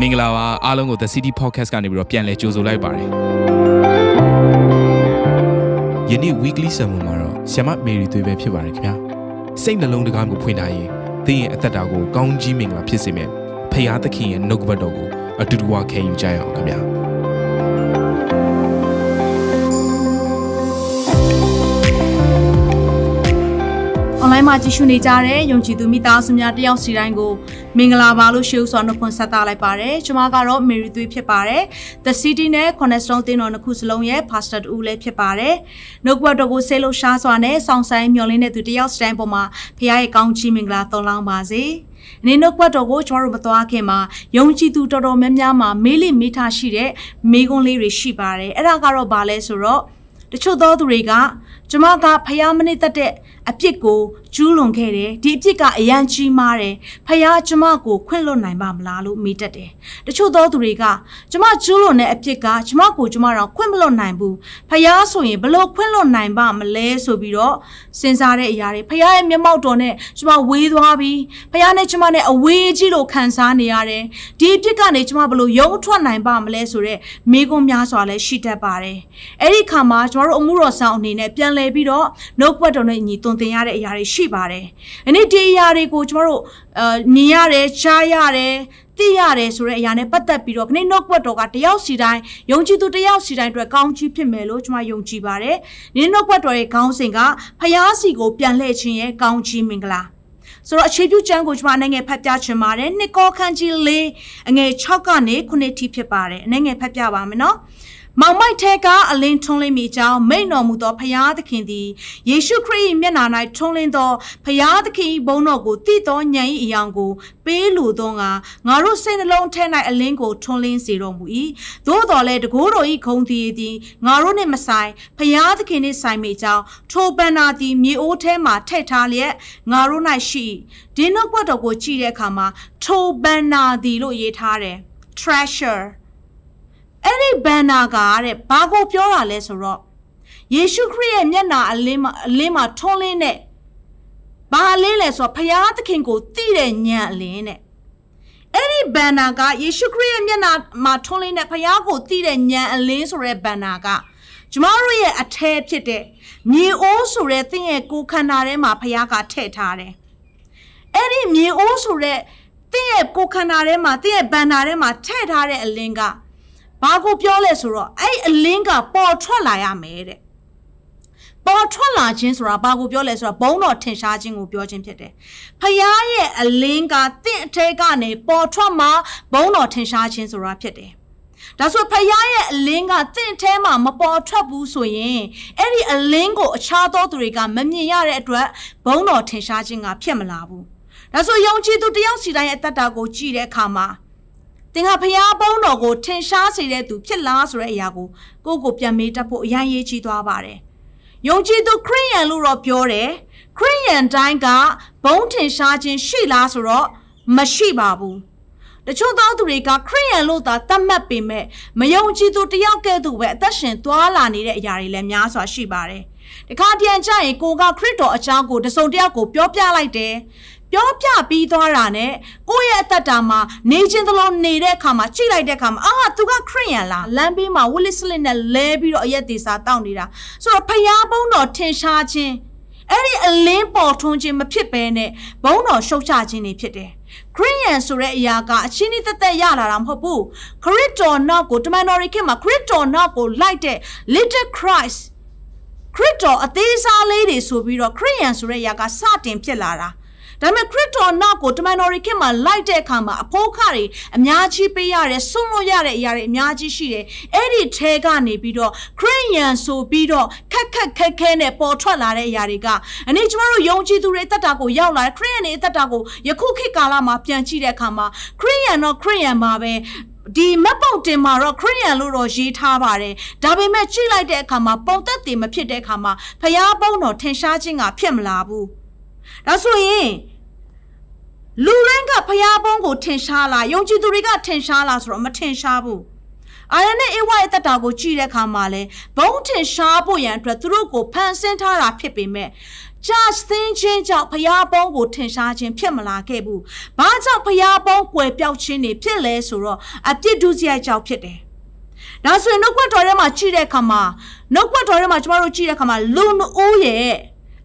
မင်္ဂလာပါအားလုံးကို The City Podcast ကနေပြီးတော့ပြန်လည်ကြိုဆိုလိုက်ပါတယ်ယနေ့ weekly sermon မှာတော့ဆ iam မေရီသွေးပဲဖြစ်ပါတယ်ခင်ဗျာစိတ်နှလုံးတကားကိုဖွင့်ထားရင်သင်ရဲ့အသက်တာကိုကောင်းကြီးမင်္ဂလာဖြစ်စေမယ်ဖခင်သခင်ရဲ့နှုတ်ကပတ်တော်ကိုအတူတူဝခံယူကြရအောင်ခင်ဗျာ အွန်လိုင်းမှာကြည့်ရှုနေကြတဲ့ယုံကြည်သူမိသားစုများတယောက်စီတိုင်းကိုမင်္ဂလာပါလို့ရှေးဥစွာနှုတ်ခွန်းဆက်သလိုက်ပါတယ်။ကျွန်မကတော့ Mary သွေးဖြစ်ပါတယ်။ The City နဲ့ Cornerstone တင်းတော်နှစ်ခုစလုံးရဲ့ Pastor တူလည်းဖြစ်ပါတယ်။နှုတ်ကပတ်တော်ကိုဆေးလို့ရှားစွာနဲ့စောင့်ဆိုင်မျှော်လင့်တဲ့သူတယောက်စီတိုင်းပေါ်မှာဖခင်ရဲ့ကောင်းချီးမင်္ဂလာသုံးလောင်းပါစေ။အနေနှုတ်ကပတ်တော်ကိုကျွန်တော်တို့မသွားခင်မှာယုံကြည်သူတော်တော်များများမှာမေးလိမေးထားရှိတဲ့မိကွန်းလေးတွေရှိပါတယ်။အဲ့ဒါကတော့ဘာလဲဆိုတော့တချို့သောသူတွေကကျမကဖျားမနစ်သက်တဲ့အပြစ်ကို ကျူးလွန်ခဲ့တယ်ဒီအပြစ်ကအရန်ကြီးမားတယ်ဖျားကျမကိုခွင့်လွတ်နိုင်ပါမလားလို့မေးတတ်တယ်တချို့သောသူတွေကကျမကျူးလွန်တဲ့အပြစ်ကကျမကိုကျမတော့ခွင့်မလွတ်နိုင်ဘူးဖျားဆိုရင်ဘလို့ခွင့်လွတ်နိုင်ပါမလဲဆိုပြီးတော့စဉ်းစားတဲ့အရာတွေဖျားရဲ့မျက်မှောက်တော်နဲ့ကျမဝေးသွားပြီးဖျားနဲ့ကျမနဲ့အဝေးကြီးလို့ခံစားနေရတယ်ဒီအပြစ်ကနေကျမဘလို့ယုံထွက်နိုင်ပါမလဲဆိုတဲ့မိကွန်းများစွာလည်းရှိတတ်ပါတယ်အဲ့ဒီခါမှာကျမတို့အမှုတော်ဆောင်အနေနဲ့ပြန်လဲပြီးတော့နှုတ်ပတ်တော်နဲ့ညီသွန်သင်ရတဲ့အရာတွေရှိပါတယ်။အနည်းဒီအရာတွေကိုကျမတို့အာမြင်ရတယ်ကြားရတယ်သိရတယ်ဆိုတဲ့အရာနဲ့ပတ်သက်ပြီးတော့ခဏနှုတ်ပတ်တော်ကတယောက်စီတိုင်းယုံကြည်သူတယောက်စီတိုင်းအတွက်ကောင်းချီးဖြစ်မယ်လို့ကျွန်မယုံကြည်ပါတယ်။ဒီနှုတ်ပတ်တော်ရဲ့ခေါင်းစဉ်ကဖျားစီကိုပြန်လှည့်ခြင်းရဲ့ကောင်းချီးမင်္ဂလာ။ဆိုတော့အခြေပြုကျမ်းကိုကျွန်မအနေငယ်ဖတ်ပြချင်ပါတယ်။နှစ်ကောခန်းကြီး၄အငယ်6ကနေ9ထိဖြစ်ပါတယ်။အနေငယ်ဖတ်ပြပါမယ်နော်။ မောင်မိုက်ထဲကအလင်းထွန်းလင်းမိကြောင်းမိန်တော်မူသောဖရာသခင်သည်ယေရှုခရစ်၏မျက်နာ၌ထွန်းလင်းသောဖရာသခင်၏ဘုန်းတော်ကိုတည်သောဉာဏ်၏အယောင်ကို ပေးလိုသောငါငါတို့စိတ်နှလုံးထဲ၌အလင်းကိုထွန်းလင်းစေတော်မူ၏သို့တော်လည်းတကိုးတော်၏ဂုံတည်သည်ငါတို့နှင့်မဆိုင်ဖရာသခင်နှင့်ဆိုင်မိကြောင်းထိုပန္နာသည်မြေအိုးထဲမှထည့်ထားလျက်ငါတို့၌ရှိဒီနှုတ်ပတ်တော်ကိုကြည့်တဲ့အခါမှာထိုပန္နာသည်လို့ရေးထားတယ် treasure အဲ့ဒီဘန်နာကတဲ့ဘာကိုပြောတာလဲဆိုတော့ယေရှုခရစ်ရဲ့မျက်နာအလင်းမှာအလင်းမှာထွန်းလင်းတဲ့ဘာအလင်းလဲဆိုတော့ဖရာသခင်ကိုသိတဲ့ဉာဏ်အလင်းတဲ့အဲ့ဒီဘန်နာကယေရှုခရစ်ရဲ့မျက်နာမှာထွန်းလင်းတဲ့ဖရာကိုသိတဲ့ဉာဏ်အလင်းဆိုတဲ့ဘန်နာကကျမတို့ရဲ့အထဲဖြစ်တဲ့မြေအိုးဆိုတဲ့သင်ရဲ့ကိုယ်ခန္ဓာထဲမှာဖရာကထည့်ထားတယ်အဲ့ဒီမြေအိုးဆိုတဲ့သင်ရဲ့ကိုယ်ခန္ဓာထဲမှာသင်ရဲ့ဘန်နာထဲမှာထည့်ထားတဲ့အလင်းက ဘာကိုပြောလဲဆိုတော့အဲ့အလင်းကပေါ်ထွက်လာရမယ်တဲ့ပေါ်ထွက်လာခြင်းဆိုတာဘာကိုပြောလဲဆိုတော့ဘုံတော်ထင်ရှားခြင်းကိုပြောခြင်းဖြစ်တယ်။ဖခင်ရဲ့အလင်းကတင့်အထဲကနေပေါ်ထွက်မှဘုံတော်ထင်ရှားခြင်းဆိုတာဖြစ်တယ်။ဒါဆိုဖခင်ရဲ့အလင်းကတင့်ထဲမှာမပေါ်ထွက်ဘူးဆိုရင်အဲ့ဒီအလင်းကိုအခြားသောသူတွေကမမြင်ရတဲ့အတွက်ဘုံတော်ထင်ရှားခြင်းကဖြစ်မလာဘူး။ဒါဆိုယုံကြည်သူတယောက်စီတိုင်းရဲ့အတ္တကိုကြည့်တဲ့အခါမှာ သင်ကဖျားပုံးတော်ကိုထင်ရှားစေတဲ့သူဖြစ်လားဆိုတဲ့အရာကိုကိုယ့်ကိုပြန်မေးတတ်ဖို့အရန်ရေးကြီးသွားပါတယ်။ယုံကြည်သူခရိယန်လို့တော့ပြောတယ်။ခရိယန်တိုင်းကဘုံထင်ရှားခြင်းရှိလားဆိုတော့မရှိပါဘူး။တချို့သောသူတွေကခရိယန်လို့သာသတ်မှတ်ပေမဲ့မယုံကြည်သူတယောက်ကဲ့သို့ပဲအသက်ရှင်သွားလာနေတဲ့အရာတွေလည်းများစွာရှိပါတယ်။တခါတည်းကြရင်ကိုကခရစ်တော်အကြောင်းကိုတစုံတစ်ယောက်ကိုပြောပြလိုက်တယ်။ ပြောပြပြီးသွားတာနဲ့ကိုယ့်ရဲ့အသက်တာမှာနေခြင်းသလိုနေတဲ့အခါမှာကြိတ်လိုက်တဲ့အခါမှာအာသူကခရစ်ယာန်လားလမ်းဘေးမှာဝစ်လစ်စလစ်နဲ့လဲပြီးတော့အရက်သေးစာတောက်နေတာဆိုတော့ဖျားပုံးတော်ထင်ရှားခြင်းအဲ့ဒီအလင်းပေါ်ထွန်းခြင်းမဖြစ်ဘဲနဲ့ဘုံတော်ရှုတ်ချခြင်းတွေဖြစ်တယ်ခရစ်ယာန်ဆိုတဲ့အရာကအချင်းဤသက်သက်ရလာတာမဟုတ်ဘူးခရစ်တော်နောက်ကိုတမန်တော်ရိခေတ်မှာခရစ်တော်နောက်ကိုလိုက်တဲ့ little Christ ခရစ်တော်အသေးစားလေးတွေဆိုပြီးတော့ခရစ်ယာန်ဆိုတဲ့အရာကစတင်ဖြစ်လာတာ ဒါပေမဲ့ခရစ်တော်နောက်ကိုတမန်တော်ရိခေတ်မှာလိုက်တဲ့အခါမှာအဖို့ခတွေအများကြီးပေးရတယ်ဆွန့်လို့ရတဲ့အရာတွေအများကြီးရှိတယ်အဲ့ဒီထဲကနေပြီးတော့ခရစ်ယာန်ဆိုပြီးတော့ခက်ခက်ခက်ခဲနဲ့ပေါ်ထွက်လာတဲ့အရာတွေကအနည်းကျမတို့ယုံကြည်သူတွေအသက်တာကိုရောက်လာခရစ်ယာန်တွေအသက်တာကိုယခုခေတ်ကာလမှာပြန်ကြည့်တဲ့အခါမှာခရစ်ယာန်တော့ခရစ်ယာန်ပါပဲဒီမက်ပေါက်တင်မှာတော့ခရိယန်လို့တော့ရေးထားပါတယ်ဒါပေမဲ့ကြည့်လိုက်တဲ့အခါမှာပုံသက်တည်မဖြစ်တဲ့အခါမှာဖျားပုံးတော်ထင်ရှားခြင်းကဖြစ်မလာဘူး ဒါဆိုရင်လူရင်းကဖျားပုံးကိုထင်ရှားလားယုံကြည်သူတွေကထင်ရှားလားဆိုတော့မထင်ရှားဘူးအာရနဲ့အေဝရဲ့တက်တာကိုကြည့်တဲ့အခါမှာလဲဘုံထင်ရှားဖို့ရန်အတွက်သူတို့ကိုဖန်ဆင်းထားတာဖြစ်ပေမဲ့ကြာစင်းချင်းကြောင့်ဖျားပေါင်းကိုထင်ရှားခြင်းဖြစ်မလာခဲ့ဘူး။ဘာကြောင့်ဖျားပေါင်းကွယ်ပြောက်ခြင်းတွေဖြစ်လဲဆိုတော့အပြစ်ဒုစရိုက်ကြောင့်ဖြစ်တယ်။ဒါဆိုရင်နှုတ်ကပတ်တော်ထဲမှာကြည့်တဲ့အခါမှာနှုတ်ကပတ်တော်ထဲမှာကျမတို့ကြည့်တဲ့အခါမှာလူအိုးရဲ့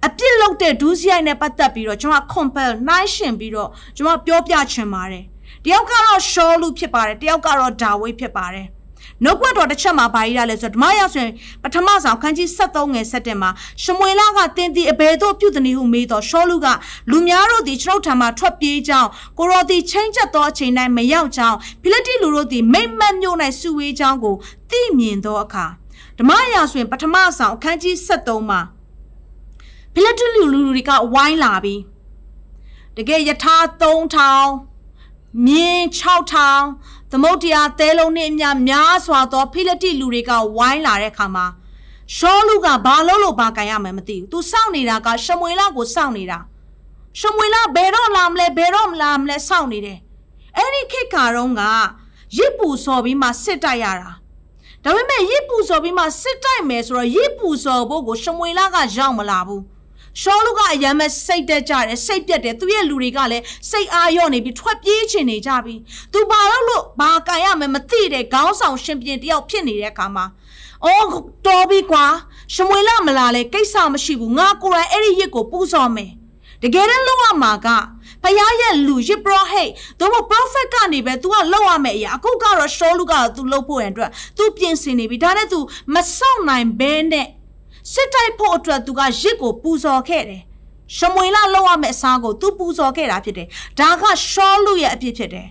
အပြစ်လုပ်တဲ့ဒုစရိုက်နဲ့ပတ်သက်ပြီးတော့ကျွန်တော် compel နှိုင်းရှင်ပြီးတော့ကျွန်တော်ပြောပြချင်ပါတယ်။တယောက်ကတော့ရှောလူဖြစ်ပါတယ်တယောက်ကတော့ဒါဝိဒ်ဖြစ်ပါတယ်။နှုတ်ကပတ်တော်တစ်ချက်မှာဘာကြီးရလဲဆိုတော့ဓမ္မရာဆိုရင်ပထမဆောင်ခန်းကြီး73ငယ်7မှာရှမွေလကတင်းတီအဘယ်သို့ပြုသည်နည်းဟုမေးတော့ရှောလူကလူများတို့သည်ကျွန်ုပ်ထံမှထွက်ပြေးကြောင်းကိုရောသည်ချင်းချက်သောအချိန်တိုင်းမရောက်ကြောင်းဖိလိတိလူတို့သည်မိမ့်မတ်မြို့၌စုဝေးကြောင်းကိုသိမြင်သောအခါဓမ္မရာဆိုရင်ပထမဆောင်အခန်းကြီး73မှာ ဖိလိတိလူလူတွေကဝိုင်းလာပြီးတကယ်ယထာ3000မြင်း6000သမုတ်တရားသဲလုံးနဲ့အများများစွာသောဖိလတိလူတွေကဝိုင်းလာတဲ့အခါမှာရှောလူကဘာလို့လို့ဘာကန်ရမယ်မသိဘူး။ तू စောင့်နေတာကရှမွေလကိုစောင့်နေတာ။ရှမွေလဘယ်တော့လာမလဲဘယ်တော့မလာမလဲစောင့်နေတယ်။အဲ့ဒီခေတ်ကတော့ကရစ်ပူစော်ပြီးမှစစ်တိုက်ရတာ။ဒါပေမဲ့ရစ်ပူစော်ပြီးမှစစ်တိုက်မယ်ဆိုတော့ရစ်ပူစော်ဖို့ကိုရှမွေလကရောက်မလာဘူး။ ရှောလူကအယံမဲ့စိတ်တက်ကြတယ်စိတ်ပြက်တယ်သူရဲ့လူတွေကလည်းစိတ်အာရော့နေပြီးထွက်ပြေးချင်နေကြပြီသူဘာလို့လို့ဘာကန်ရမယ်မသိတဲ့ခေါင်းဆောင်ရှင်ပြန်တယောက်ဖြစ်နေတဲ့အခါမှာအော်တော်ပြီကွာရှမွေလာမလာလဲကိစ္စမရှိဘူးငါကိုယ်တိုင်အဲ့ဒီရစ်ကိုပူဇော်မယ်တကယ်တမ်းလောက်ရမှာကဖယားရဲ့လူရစ်ပရောဟိတ်တို့မ prophet ကနေပဲ तू ကလောက်ရမယ်အရာအခုကတော့ရှောလူက तू လောက်ဖို့ရန်အတွက် तू ပြင်ဆင်နေပြီဒါနဲ့ तू မစောင့်နိုင်ဘဲနဲ့ စစ်တိုက်ဖို့အတွက်သူကရစ်ကိုပူဇော်ခဲ့တယ်ရှမွေလလောက်ရမယ့်အစားကိုသူပူဇော်ခဲ့တာဖြစ်တယ်ဒါကရှောလူရဲ့အဖြစ်ဖြစ်တယ်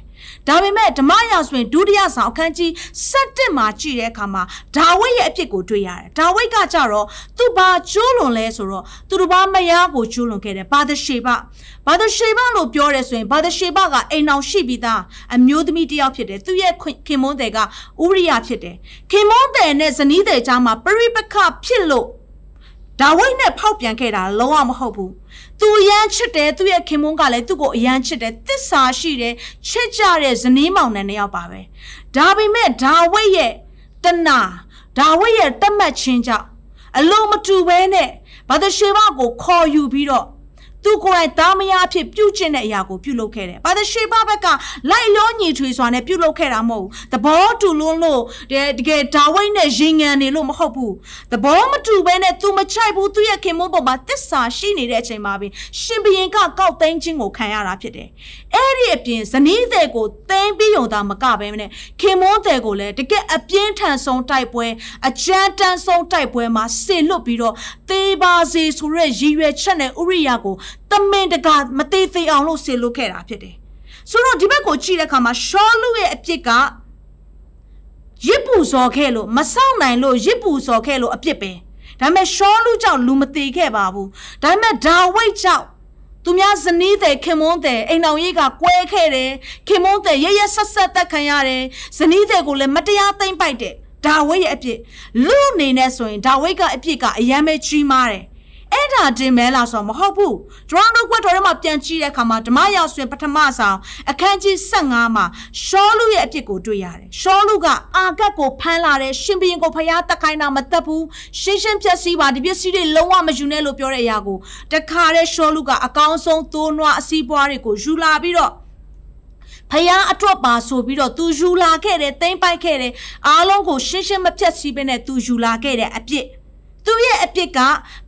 ဒါပေမဲ့ဓမ္မရာဆိုရင်ဒုတိယဆောင်အခန်းကြီး7မှာကြည့်တဲ့အခါမှာဒါဝိဒ်ရဲ့အဖြစ်ကိုတွေ့ရတယ်။ဒါဝိဒ်ကကြတော့သူဘာကျိုးလွန်လဲဆိုတော့သူတို့ဘာမယားကိုကျိုးလွန်ခဲ့တယ်။ဘာဒရှေဘဘာဒရှေဘလို့ပြောရဲဆိုရင်ဘာဒရှေဘကအိမ်အောင်ရှိပြီးသားအမျိုးသမီးတစ်ယောက်ဖြစ်တယ်။သူရဲ့ခင်မွန်းတဲ့ကဥရိယဖြစ်တယ်။ခင်မွန်းတဲ့နဲ့ဇနီးတဲ့ကြားမှာပရိပခဖြစ်လို့ ဒါဝိဒ်နဲ့ဖောက်ပြန်ခဲ့တာလုံးဝမဟုတ်ဘူးသူအရန်ချစ်တယ်သူရဲ့ခင်မွန်းကလည်းသူ့ကိုအရန်ချစ်တယ်တစ္ဆာရှိတယ်ချစ်ကြတဲ့ဇနီးမောင်နှံနှစ်ယောက်ပါပဲဒါပေမဲ့ဒါဝိဒ်ရဲ့တနာဒါဝိဒ်ရဲ့တတ်မှတ်ခြင်းကြောင့်အလုံးမတူဘဲနဲ့ဘာသရှေဘကိုခေါ်ယူပြီးတော့ သူကိုယ်တိုင်သားမယားဖြစ်ပြုတ်ကျင့်တဲ့အရာကိုပြုလုပ်ခဲ့တယ်။ဘာသာရှေဘဘက်ကလိုက်လောညီထွေစွာနဲ့ပြုလုပ်ခဲ့တာမဟုတ်ဘူး။သဘောတူလို့လို့တကယ်ဒါဝိဒ်နဲ့ရင်ငံနေလို့မဟုတ်ဘူး။သဘောမတူဘဲနဲ့သူမချိုက်ဘူးသူရဲ့ခင်မုန်းပေါ်မှာတစ္ဆာရှိနေတဲ့အချိန်မှာပင်ရှင်ဘရင်ကကောက်သိမ်းခြင်းကိုခံရတာဖြစ်တယ်။အဲ့ဒီအပြင်ဇနီးတဲ့ကိုသိမ်းပြီးုံသာမကဘဲနဲ့ခင်မုန်းတဲ့ကိုလည်းတကယ်အပြင်းထန်ဆုံးတိုက်ပွဲအကြမ်းတမ်းဆုံးတိုက်ပွဲမှာဆင်လွတ်ပြီးတော့သေပါစေဆိုတဲ့ရည်ရွယ်ချက်နဲ့ဥရိယကိုတမင်တကာမသေးသေးအောင်လို့ဆေလို့ခဲ့တာဖြစ်တယ်ဆိုတော့ဒီဘက်ကိုကြည့်တဲ့အခါမှာရှောလူရဲ့အပြစ်ကရစ်ပူစော်ခဲ့လို့မဆောင်နိုင်လို့ရစ်ပူစော်ခဲ့လို့အပြစ်ပဲဒါပေမဲ့ရှောလူကြောင့်လူမသေးခဲ့ပါဘူးဒါပေမဲ့ဒါဝိတ်ကြောင့်သူများဇနီးတဲ့ခင်မွန်းတဲ့အိမ်အောင်ရေးကကွဲခဲ့တယ်ခင်မွန်းတဲ့ရရဆက်ဆက်တက်ခံရတယ်ဇနီးတဲ့ကိုလည်းမတရားသိမ့်ပိုက်တယ်ဒါဝိတ်ရဲ့အပြစ်လူအနေနဲ့ဆိုရင်ဒါဝိတ်ကအပြစ်ကအယမ်းပဲကြီးမားတယ် အဲ့ဒါတင်မဲလားဆိုတော့မဟုတ်ဘူးကျွန်တော်တို့ကွက်တော်ထဲမှာပြန်ကြည့်တဲ့အခါမှာဓမ္မရောက်ဆွေပထမဆောင်အခန်းကြီး15မှာရှောလူရဲ့အဖြစ်ကိုတွေ့ရတယ်ရှောလူကအာဂတ်ကိုဖမ်းလာတဲ့ရှင်ဘရင်ကိုဖျားတက်ခိုင်းတာမတက်ဘူးရှင်းရှင်းဖြတ်စည်းပါဒီပစ္စည်းတွေလုံးဝမယူနဲ့လို့ပြောတဲ့အရာကိုတခါတဲ့ရှောလူကအကောင်းဆုံးသိုးနွားအစည်းပွားတွေကိုယူလာပြီးတော့ဖယားအတွက်ပါဆိုပြီးတော့သူယူလာခဲ့တယ်တိမ့်ပိုက်ခဲ့တယ်အားလုံးကိုရှင်းရှင်းမဖြတ်စည်းဘဲနဲ့သူယူလာခဲ့တဲ့အပြစ် သူရဲ့အပြစ်က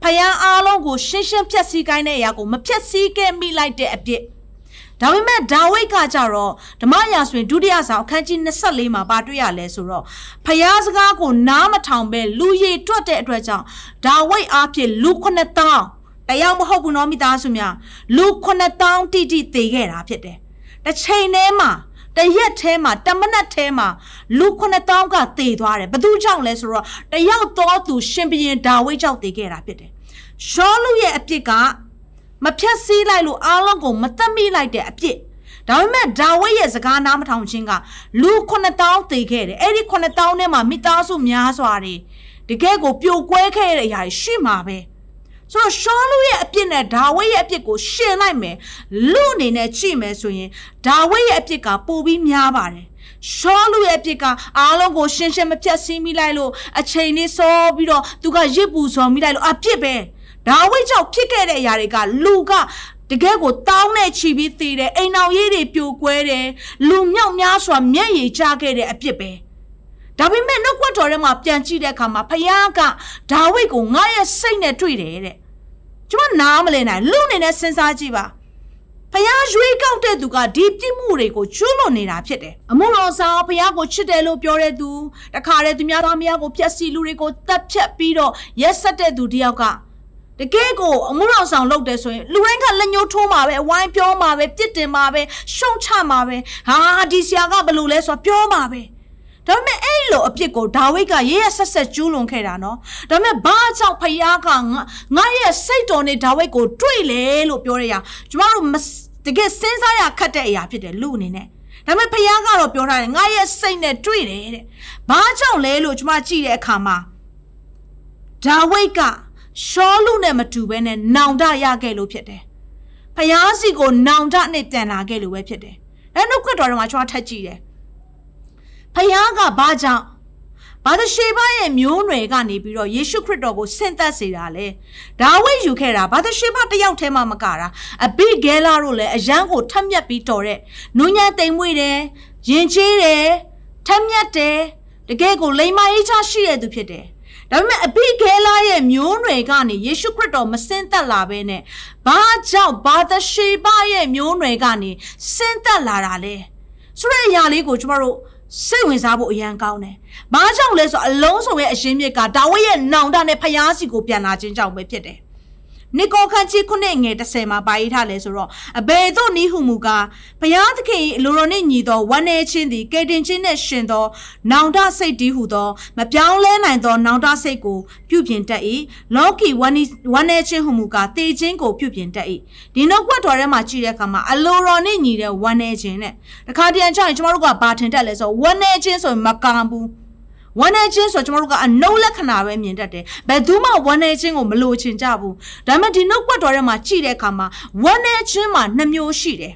ဖယားအားလုံးကိုရှင်းရှင်းဖြတ်စည်းခိုင်းတဲ့အရာကိုမဖြတ်စည်းခဲ့မိလိုက်တဲ့အပြစ်ဒါပေမဲ့ဒါဝိတ်ကကြတော့ဓမ္မရာဆိုရင်ဒုတိယဆောင်အခန်းကြီး24မှာပါတွေ့ရလဲဆိုတော့ဖယားစကားကိုနားမထောင်ပဲလူရည်တွက်တဲ့အတွက်ကြောင့်ဒါဝိတ်အားဖြင့်လူ9000တယောက်မဟုတ်ဘူးနော်မိသားစုများလူ9000တိတိသေခဲ့တာဖြစ်တယ်တစ်ချိန်တည်းမှာ တရက်ထဲမှာတမနက်ထဲမှာလူ9000ကသေသွားတယ်ဘသူကြောင့်လဲဆိုတော့တယောက်တော့သူရှင်ဘရင်ဒါဝိဒ်ကြောင့်သေခဲ့တာဖြစ်တယ်ရှောလူရဲ့အပြစ်ကမဖြတ်စည်းလိုက်လို့အားလုံးကိုမတတ်မိလိုက်တဲ့အပြစ်ဒါပေမဲ့ဒါဝိဒ်ရဲ့စကားနားမထောင်ခြင်းကလူ9000သေခဲ့တယ်အဲ့ဒီ9000ထဲမှာမိသားစုများစွာတွေတကယ်ကိုပြိုကွဲခဲ့တဲ့အရာရှိမှာပဲ ဆိုတော့ရှောလူရဲ့အပြစ်နဲ့ဒါဝိဒ်ရဲ့အပြစ်ကိုရှင်လိုက်မယ်လူအနေနဲ့ကြည့်မယ်ဆိုရင်ဒါဝိဒ်ရဲ့အပြစ်ကပိုပြီးများပါတယ်ရှောလူရဲ့အပြစ်ကအားလုံးကိုရှင်းရှင်းမပြတ်စည်းမိလိုက်လို့အချိန်လေးစောပြီးတော့သူကရစ်ပူစော်မိလိုက်လို့အပြစ်ပဲဒါဝိတ်ကြောင့်ဖြစ်ခဲ့တဲ့အရာတွေကလူကတကယ်ကိုတောင်းနဲ့ချီပြီးသေးတယ်အိမ်အောင်ရေးတွေပြိုကွဲတယ်လူမြောက်များစွာမျက်ရည်ကျခဲ့တဲ့အဖြစ်ပဲဒါပေမဲ့နှုတ်ကပတ်တော်ထဲမှာပြန်ကြည့်တဲ့အခါမှာဖခင်ကဒါဝိတ်ကိုငါရဲ့စိတ်နဲ့တွေ့တယ်တဲ့ ကျွန်မနားမလည်နိုင်လူအနေနဲ့စဉ်းစားကြည့်ပါဖះရွေးကောက်တဲ့သူကဒီပြစ်မှုတွေကိုကျွလွန်နေတာဖြစ်တယ်အမှုတော်ဆောင်ဖះကိုချစ်တယ်လို့ပြောတဲ့သူတခါတည်းသူများသားမယားကိုဖျက်ဆီးလူတွေကိုတတ်ဖြတ်ပြီးတော့ရက်ဆက်တဲ့သူတယောက်ကတကယ်ကိုအမှုတော်ဆောင်လုပ်တယ်ဆိုရင်လူတိုင်းကလက်ညှိုးထိုးမှာပဲဝိုင်းပြောမှာပဲပြစ်တင်မှာပဲရှုံချမှာပဲဟာဒီဆရာကဘယ်လိုလဲဆိုတော့ပြောမှာပဲ ဒါပေမဲ့အဲ့လိုအပြစ်ကိုဒါဝိဒ်ကရဲရဲဆက်ဆက်ကျူးလွန်ခဲ့တာနော်ဒါပေမဲ့ဘာကြောင့်ဖယားကငါငါရဲ့စိတ်တော်နဲ့ဒါဝိဒ်ကိုတွေ့လေလို့ပြောရရကျမတို့တကယ်စဉ်းစားရခတ်တဲ့အရာဖြစ်တယ်လူအနေနဲ့ဒါပေမဲ့ဖယားကတော့ပြောထားတယ်ငါရဲ့စိတ်နဲ့တွေ့တယ်တဲ့ဘာကြောင့်လဲလို့ကျမကြည့်တဲ့အခါမှာဒါဝိဒ်ကရှောလူနဲ့မတူဘဲနဲ့နောင်တရခဲ့လို့ဖြစ်တယ်ဖယားစီကိုနောင်တနဲ့ပြန်လာခဲ့လို့ပဲဖြစ်တယ်အဲနှုတ်ကတော်တော်မှာကျမထက်ကြည့်တယ် ဖယားကဘာကြောင့်ဘာသရှေဘရဲ့မျိုးနွယ်ကနေပြီးတော့ယေရှုခရစ်တော်ကိုဆင့်သက်စေတာလေဒါဝိဒ်ယူခဲ့တာဘာသရှေဘတယောက်တည်းမှမကတာအဘိဂဲလာတို့လည်းအယံကိုထက်မြက်ပြီးတော်တဲ့နုညံတိမ်မွေ့တယ်ယဉ်ကျေးတယ်ထက်မြက်တယ်တကယ်ကိုလိမ္မာရေးချရှိတဲ့သူဖြစ်တယ်ဒါပေမဲ့အဘိဂဲလာရဲ့မျိုးနွယ်ကနေယေရှုခရစ်တော်မဆင်းသက်လာဘဲနဲ့ဘာကြောင့်ဘာသရှေဘရဲ့မျိုးနွယ်ကနေဆင်းသက်လာတာလဲဆိုတဲ့အရာလေးကိုကျမတို့ စိတ်ဝင်စားဖို့အရန်ကောင်းတယ်။ဘာကြောင့်လဲဆိုအလုံးစုံရဲ့အရှင်မြစ်ကဒါဝိရဲ့နောင်တနဲ့ဖျားစီကိုပြန်လာခြင်းကြောင့်ပဲဖြစ်တယ်။ နိကောခန့်ကြီးခုနှစ်ငယ်30မှာပါရေးထားလဲဆိုတော့အဘယ်သို့နီးဟုမူကားဘုရားသခင်၏အလိုတော်နှင့်ညီသောဝမ်းနေခြင်းသည်ကယ်တင်ခြင်းနှင့်ရှင်သော နောင်တစိတ်တည်းဟုသောမပြောင်းလဲနိုင်သော နောင်တစိတ်ကိုပြုပြင်တတ်၏လောကီဝမ်းဝမ်းနေခြင်းဟုမူကားတေခြင်းကိုပြုပြင်တတ်၏ဒီနှုတ်ကွက်တော်ထဲမှာကြည့်တဲ့အခါမှာအလိုတော်နှင့်ညီတဲ့ဝမ်းနေခြင်းနဲ့တခါတည်းအကျရင်ကျမတို့ကဘာထင်တတ်လဲဆိုဝမ်းနေခြင်းဆိုရင်မကံဘူး ဝမ်းနေခြင်းဆိုကျွန်တော်တို့ကအနှုတ်လက္ခဏာပဲမြင်တတ်တယ်ဘယ်သူမှဝမ်းနေခြင်းကိုမလိုချင်ကြဘူးဒါပေမဲ့ဒီနှုတ်ကွက်တော်ထဲမှာကြည့်တဲ့အခါမှာဝမ်းနေခြင်းမှာနှမျိုးရှိတယ်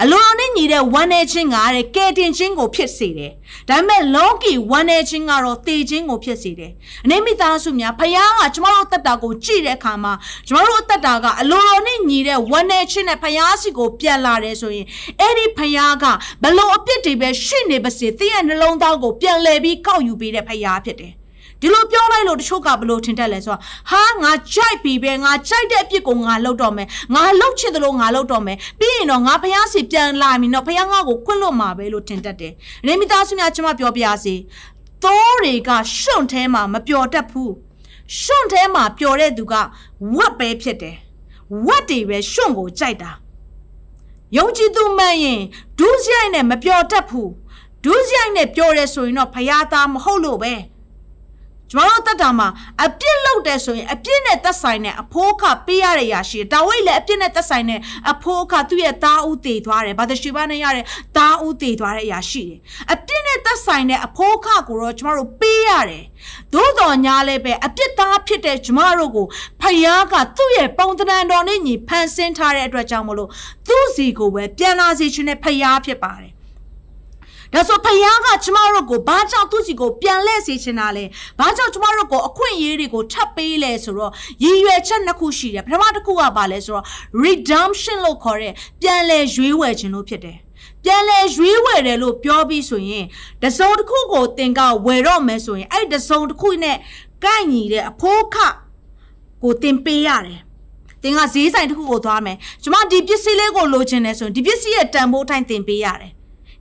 အလိုတော်နဲ့ညီတဲ့ဝမ်းနေခြင်းကတဲ့ကဲတင်ခြင်းကိုဖြစ်စေတယ်။ဒါပေမဲ့လောကီဝမ်းနေခြင်းကတော့တေခြင်းကိုဖြစ်စေတယ်။အနေမိသားစုများဖခင်ကကျမတို့တက်တာကိုကြည့်တဲ့အခါမှာကျမတို့တက်တာကအလိုတော်နဲ့ညီတဲ့ဝမ်းနေခြင်းနဲ့ဖခင်စီကိုပြန်လာတယ်ဆိုရင်အဲ့ဒီဖခင်ကဘလို့အပြစ်တွေပဲရှိနေပါစေသင်ရဲ့နှလုံးသားကိုပြန်လဲပြီးကောက်ယူပေးတဲ့ဖခင်ဖြစ်တယ်။ ဒီလိုပြောလိုက်လို့တချို့ကဘလို့ထင်တတ်လဲဆိုတော့ဟာငါကြိုက်ပြီပဲငါကြိုက်တဲ့အပြစ်ကိုငါလုပ်တော့မယ်ငါလုပ်ချင်တယ်လို့ငါလုပ်တော့မယ်ပြီးရင်တော့ငါဖះစီပြန်လာပြီနော်ဖះငါကိုခွင့်လွတ်မှာပဲလို့ထင်တတ်တယ်။နေမိသားစုများကျွန်မပြောပြစီသိုးတွေကရှွန့်ထဲမှာမပျော်တတ်ဘူး။ရှွန့်ထဲမှာပျော်တဲ့သူကဝက်ပဲဖြစ်တယ်။ဝက်တွေပဲရှွန့်ကိုကြိုက်တာ။ယုံကြည်သူမှန်ရင်ဒူးစရိုက်နဲ့မပျော်တတ်ဘူး။ဒူးစရိုက်နဲ့ပျော်တယ်ဆိုရင်တော့ဖះသားမဟုတ်လို့ပဲ။ ကျမတို့တက်တာမှာအပြစ်လုပ်တယ်ဆိုရင်အပြစ်နဲ့သက်ဆိုင်တဲ့အဖိုးခပေးရတဲ့ရာရှိတယ်။ဒါဝိတ်လည်းအပြစ်နဲ့သက်ဆိုင်တဲ့အဖိုးခသူ့ရဲ့သားဦးတည်သွားတယ်။ဘာသာရှိပါနဲ့ရတဲ့သားဦးတည်သွားတဲ့အရာရှိတယ်။အပြစ်နဲ့သက်ဆိုင်တဲ့အဖိုးခကိုတော့ကျမတို့ပေးရတယ်။သို့တော်ညာလည်းပဲအပြစ်သားဖြစ်တဲ့ကျမတို့ကိုဖယားကသူ့ရဲ့ပုံသဏ္ဍာန်တော်နဲ့ညီဖန်ဆင်းထားတဲ့အတွက်ကြောင့်မလို့သူ့စီကိုပဲပြန်လာစေခြင်းနဲ့ဖယားဖြစ်ပါတယ် ဒါဆိုဖယားကကျမတို့ကိုဘာကြောင့်သူ့စီကိုပြန်လဲစေချင်တာလဲဘာကြောင့်ကျမတို့ကိုအခွင့်အရေးတွေကိုထပ်ပေးလဲဆိုတော့ရည်ရွယ်ချက်နှစ်ခုရှိတယ်ပထမတစ်ခုကဘာလဲဆိုတော့ redemption လို့ခေါ်တဲ့ပြန်လဲရွေးဝယ်ခြင်းလို့ဖြစ်တယ်ပြန်လဲရွေးဝယ်တယ်လို့ပြောပြီးဆိုရင်တစုံတစ်ခုကိုသင်ကဝယ်တော့မယ်ဆိုရင်အဲ့တစုံတစ်ခုနဲ့ကိုက်ညီတဲ့အဖိုးခကိုသင်ပေးရတယ်တင်ကဈေးဆိုင်တစ်ခုကိုသွားမယ်ကျွန်မဒီပစ္စည်းလေးကိုလိုချင်တယ်ဆိုရင်ဒီပစ္စည်းရဲ့တန်ဖိုးတိုင်းတင်ပေးရတယ်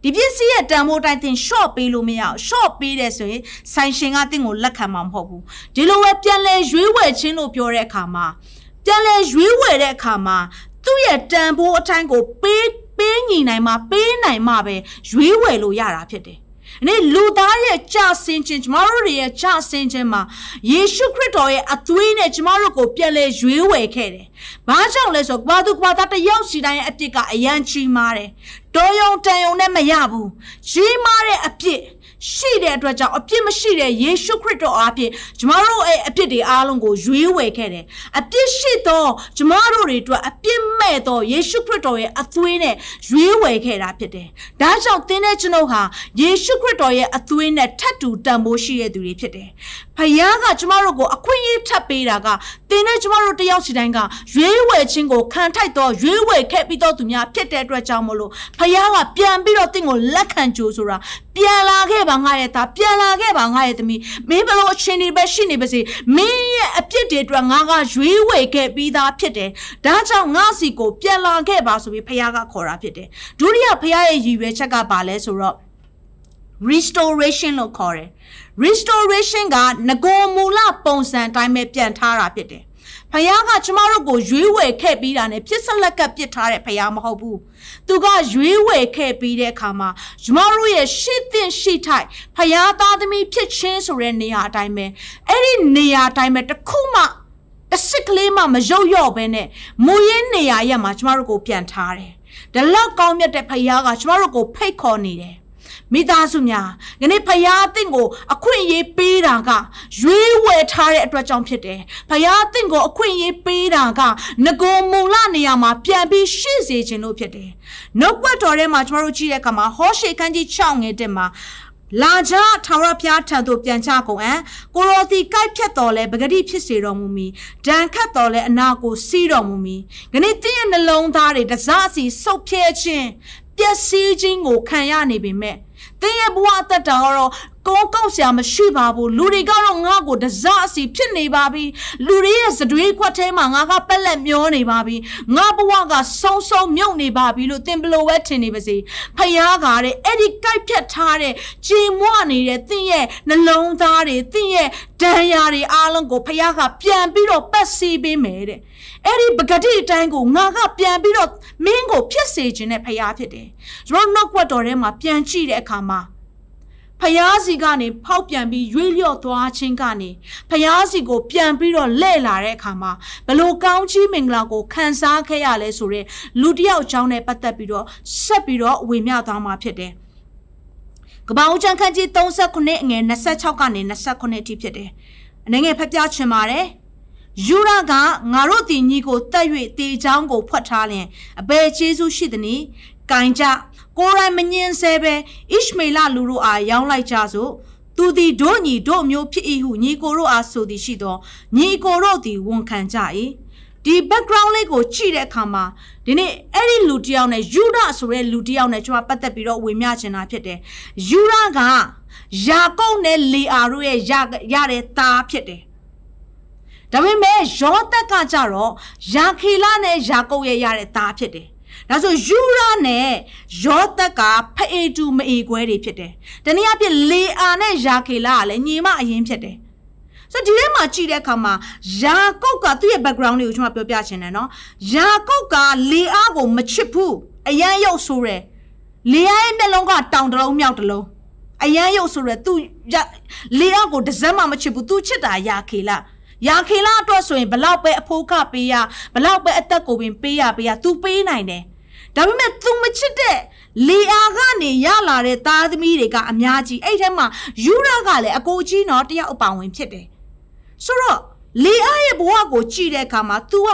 ဒီပစ္စည်းရဲ့တန်ဖိုးတိုင်းသင် short ပေးလို့မရအောင် short ပေးတယ်ဆိုရင်ဆိုင်ရှင်ကသင်ကိုလက်ခံမှာမဟုတ်ဘူးဒီလိုပဲပြန်လဲရွေးဝယ်ခြင်းလို့ပြောတဲ့အခါမှာပြန်လဲရွေးဝယ်တဲ့အခါမှာသူ့ရဲ့တန်ဖိုးအတိုင်းကိုပေးပေးညီနိုင်မှာပေးနိုင်မှာပဲရွေးဝယ်လို့ရတာဖြစ်တယ်အနေလူသားရဲ့ကြာဆင်းခြင်းကျမတို့ရဲ့ကြာဆင်းခြင်းမှာယေရှုခရစ်တော်ရဲ့အသွေးနဲ့ကျမတို့ကိုပြန်လဲရွေးဝယ်ခဲ့တယ်။ဘာကြောင့်လဲဆိုတော့ဘာသူဘာသာတယောက်စီတိုင်းရဲ့အပြစ်ကအယံကြီးမားတယ်။ တော်ယုံတန်ယုံနဲ့မရဘူး။ကြီးမားတဲ့အပြစ်ရှိတဲ့အတွက်ကြောင့်အပြစ်မရှိတဲ့ယေရှုခရစ်တော်အားဖြင့်ကျမတို့ရဲ့အပြစ်တွေအားလုံးကိုရွေးဝယ်ခဲ့တယ်အပြစ်ရှိသောကျမတို့တွေအတွက်အပြစ်မဲ့သောယေရှုခရစ်တော်ရဲ့အသွေးနဲ့ရွေးဝယ်ခဲ့တာဖြစ်တယ်ဒါကြောင့်သင်တဲ့ကျွန်ုပ်ဟာယေရှုခရစ်တော်ရဲ့အသွေးနဲ့ထပ်တူတန်ဖိုးရှိတဲ့သူတွေဖြစ်တယ် ဖခင်ကကျမတို့ကိုအခွင့်အရေးထပ်ပေးတာကသင်နဲ့ကျမတို့တယောက်စီတိုင်းကရွေးဝယ်ခြင်းကိုခံထိုက်သောရွေးဝယ်ခဲ့ပြီးသောသူများဖြစ်တဲ့အတွက်ကြောင့်မလို့ဖခင်ကပြန်ပြီးတော့သင်ကိုလက်ခံကြိုးဆိုတာပြန်လာခဲ့ပါငါရဲ့သားပြန်လာခဲ့ပါငါရဲ့သမီးမင်းဘလို့အချင်းတွေပဲရှိနေပါစေမင်းရဲ့အပြစ်တွေအတွက်ငါကရွေးဝယ်ခဲ့ပြီးသားဖြစ်တယ်ဒါကြောင့်ငါစီကိုပြန်လာခဲ့ပါဆိုပြီးဖခင်ကခေါ်တာဖြစ်တယ်ဒုတိယဖခင်ရဲ့ရည်ရွယ်ချက်ကဘာလဲဆိုတော့ restoration လို့ခေါ်တယ် restoration ကငကိုမူလပုံစံတိုင်းပဲပြန်ထားတာဖြစ်တယ်ဖခင်ကကျမတို့ကိုရွေးဝယ်ခဲ့ပြီးတာနဲ့ပြစ်ဆက်လက်ကပ်ပစ်ထားတဲ့ဖခင်မဟုတ်ဘူး။သူကရွေးဝယ်ခဲ့ပြီးတဲ့အခါမှာကျမတို့ရဲ့ရှစ်သင့်ရှိထိုက်ဖခင်သားသမီးဖြစ်ခြင်းဆိုတဲ့နေရာအတိုင်းပဲအဲ့ဒီနေရာအတိုင်းပဲတစ်ခုမှတစ်စစ်ကလေးမှမရုပ်ရော့ပဲနဲ့မူရင်းနေရာရက်မှာကျမတို့ကိုပြန်ထားတယ်။ဒီလောက်ကောင်းမြတ်တဲ့ဖခင်ကကျမတို့ကိုဖိတ်ခေါ်နေတယ် မိသားစုများယနေ့ဖယားအသင့်ကိုအခွင့်အရေးပေးတာကရွေးဝယ်ထားတဲ့အတွက်ကြောင့်ဖြစ်တယ်ဖယားအသင့်ကိုအခွင့်အရေးပေးတာကငကိုမူလနေရာမှာပြန်ပြီးရှိစေခြင်းလို့ဖြစ်တယ်နှုတ်ကပတ်တော်ထဲမှာကျွန်တော်တို့ကြည့်တဲ့အခါမှာဟောရှေခန်းကြီး6ငယ်တက်မှာလာကြထာဝရဘုရားထံသို့ပြန်ချကုန်အံကိုရောတီကိုက်ဖြတ်တော်လဲပဂတိဖြစ်စေတော်မူမီဒဏ်ခတ်တော်လဲအနာကိုစီးတော်မူမီခဏတင်းရဲ့နှလုံးသားတွေတစားစီဆုတ်ဖြဲခြင်းပျက်စီးခြင်းကိုခံရနေပေမဲ့ သင်ရဲ့ဘဝအသက်တာကတော့ကောကောက်ဆရာမရှိပါဘူးလူတွေကတော့ငါ့ကိုတစအစီဖြစ်နေပါပြီလူတွေရဲ့စတွေးခွက်ထဲမှာငါကပက်လက်မျောနေပါပြီငါဘဝကဆုံဆုံမြုပ်နေပါပြီလို့သင်ဘလို့ပဲထင်နေပါစေဖယားကတဲ့အဲ့ဒီကြိုက်ဖြတ်ထားတဲ့ကြည်မွနေတဲ့သင်ရဲ့နှလုံးသားတွေသင်ရဲ့ဒဏ်ရာတွေအားလုံးကိုဖယားကပြန်ပြီးတော့ပတ်စီပေးမယ်တဲ့ အဲ့ဒီပဂတိအတိုင်းကိုငါကပြန်ပြီးတော့မင်းကိုဖြစ်စေခြင်းနဲ့ဖယားဖြစ်တယ်ကျွန်တော်နှုတ်ခွက်တော်ထဲမှာပြန်ကြည့်တဲ့အခါမှာဖယားစီကနေဖောက်ပြန်ပြီးရွေ့လျော့သွားခြင်းကနေဖယားစီကိုပြန်ပြီးတော့လဲ့လာတဲ့အခါမှာဘလို့ကောင်းချီးမင်္ဂလာကိုခံစားခဲ့ရလဲဆိုတော့လူတစ်ယောက်အကြောင်းနဲ့ပတ်သက်ပြီးတော့ဆက်ပြီးတော့ဝေမျှသွားမှာဖြစ်တယ်။ကပောင်ချန်ခန်းကြီး39အငယ်26ကနေ29အထိဖြစ်တယ်။အနေငယ်ဖက်ပြချင်ပါတယ်။ ယူရကငါတို့တင်ကြီးကိုတက်၍တေချောင်းကိုဖွက်ထားလျင်အဘယ်ကျေးဇူးရှိသနည်း။ကင်ကြကိုရိုင်းမငင်းဆဲပဲဣရှမေလလူတို့အားရောင်းလိုက်ကြစို့သူသည်တို့ညီတို့မျိုးဖြစ်၏ဟုညီကိုတို့အားဆိုသည်ရှိသောညီကိုတို့သည်ဝန်ခံကြ၏ဒီ background လေးကိုကြည့်တဲ့အခါမှာဒီနေ့အဲ့ဒီလူတယောက်နဲ့ယူဒဆိုတဲ့လူတယောက်နဲ့ကျွန်တော်ပတ်သက်ပြီးတော့ဝေမျှချင်တာဖြစ်တယ်ယူဒကယာကုပ်နဲ့လေအာတို့ရဲ့ရရတဲ့သားဖြစ်တယ် ဒါပေမဲ့ယောသက်ကကြတော့ယာခေလနဲ့ယာကုပ်ရဲ့ရတဲ့သားဖြစ်တယ်ဒါဆိုယူရာနဲ့ယောသက်ကဖအေတူမအေကွဲတွေဖြစ်တယ်။တနည်းအားဖြင့်လေအာနဲ့ယာခေလာကလည်းညီမအရင်ဖြစ်တယ်။ဆိုဒီထဲမှာကြည့်တဲ့အခါမှာယာကုတ်ကသူ့ရဲ့ background လေးကိုကျွန်တော်ပြောပြချင်တယ်နော်။ယာကုတ်ကလေအားကိုမချစ်ဘူး။အရန်ရုပ်ဆိုးတယ်။လေအားရဲ့မျက်လုံးကတောင်တလုံးမြောက်တလုံး။အရန်ရုပ်ဆိုရဲသူလေအားကိုတစ်စက်မှမချစ်ဘူး။ तू ချစ်တာယာခေလာ။ ရာခေလာအတွက်ဆိုရင်ဘလောက်ပဲအဖိုးကပေးရဘလောက်ပဲအသက်ကိုပင်ပေးရပေးရ तू ပေးနိုင်တယ်ဒါပေမဲ့ तू မချစ်တဲ့လီအာကနေရလာတဲ့သားသမီးတွေကအများကြီးအဲ့ထဲမှာယူရကလည်းအကိုကြီးတော့တယောက်အပါဝင်ဖြစ်တယ်ဆိုတော့လီအာရဲ့ဘဝကိုကြည့်တဲ့အခါမှာ तू က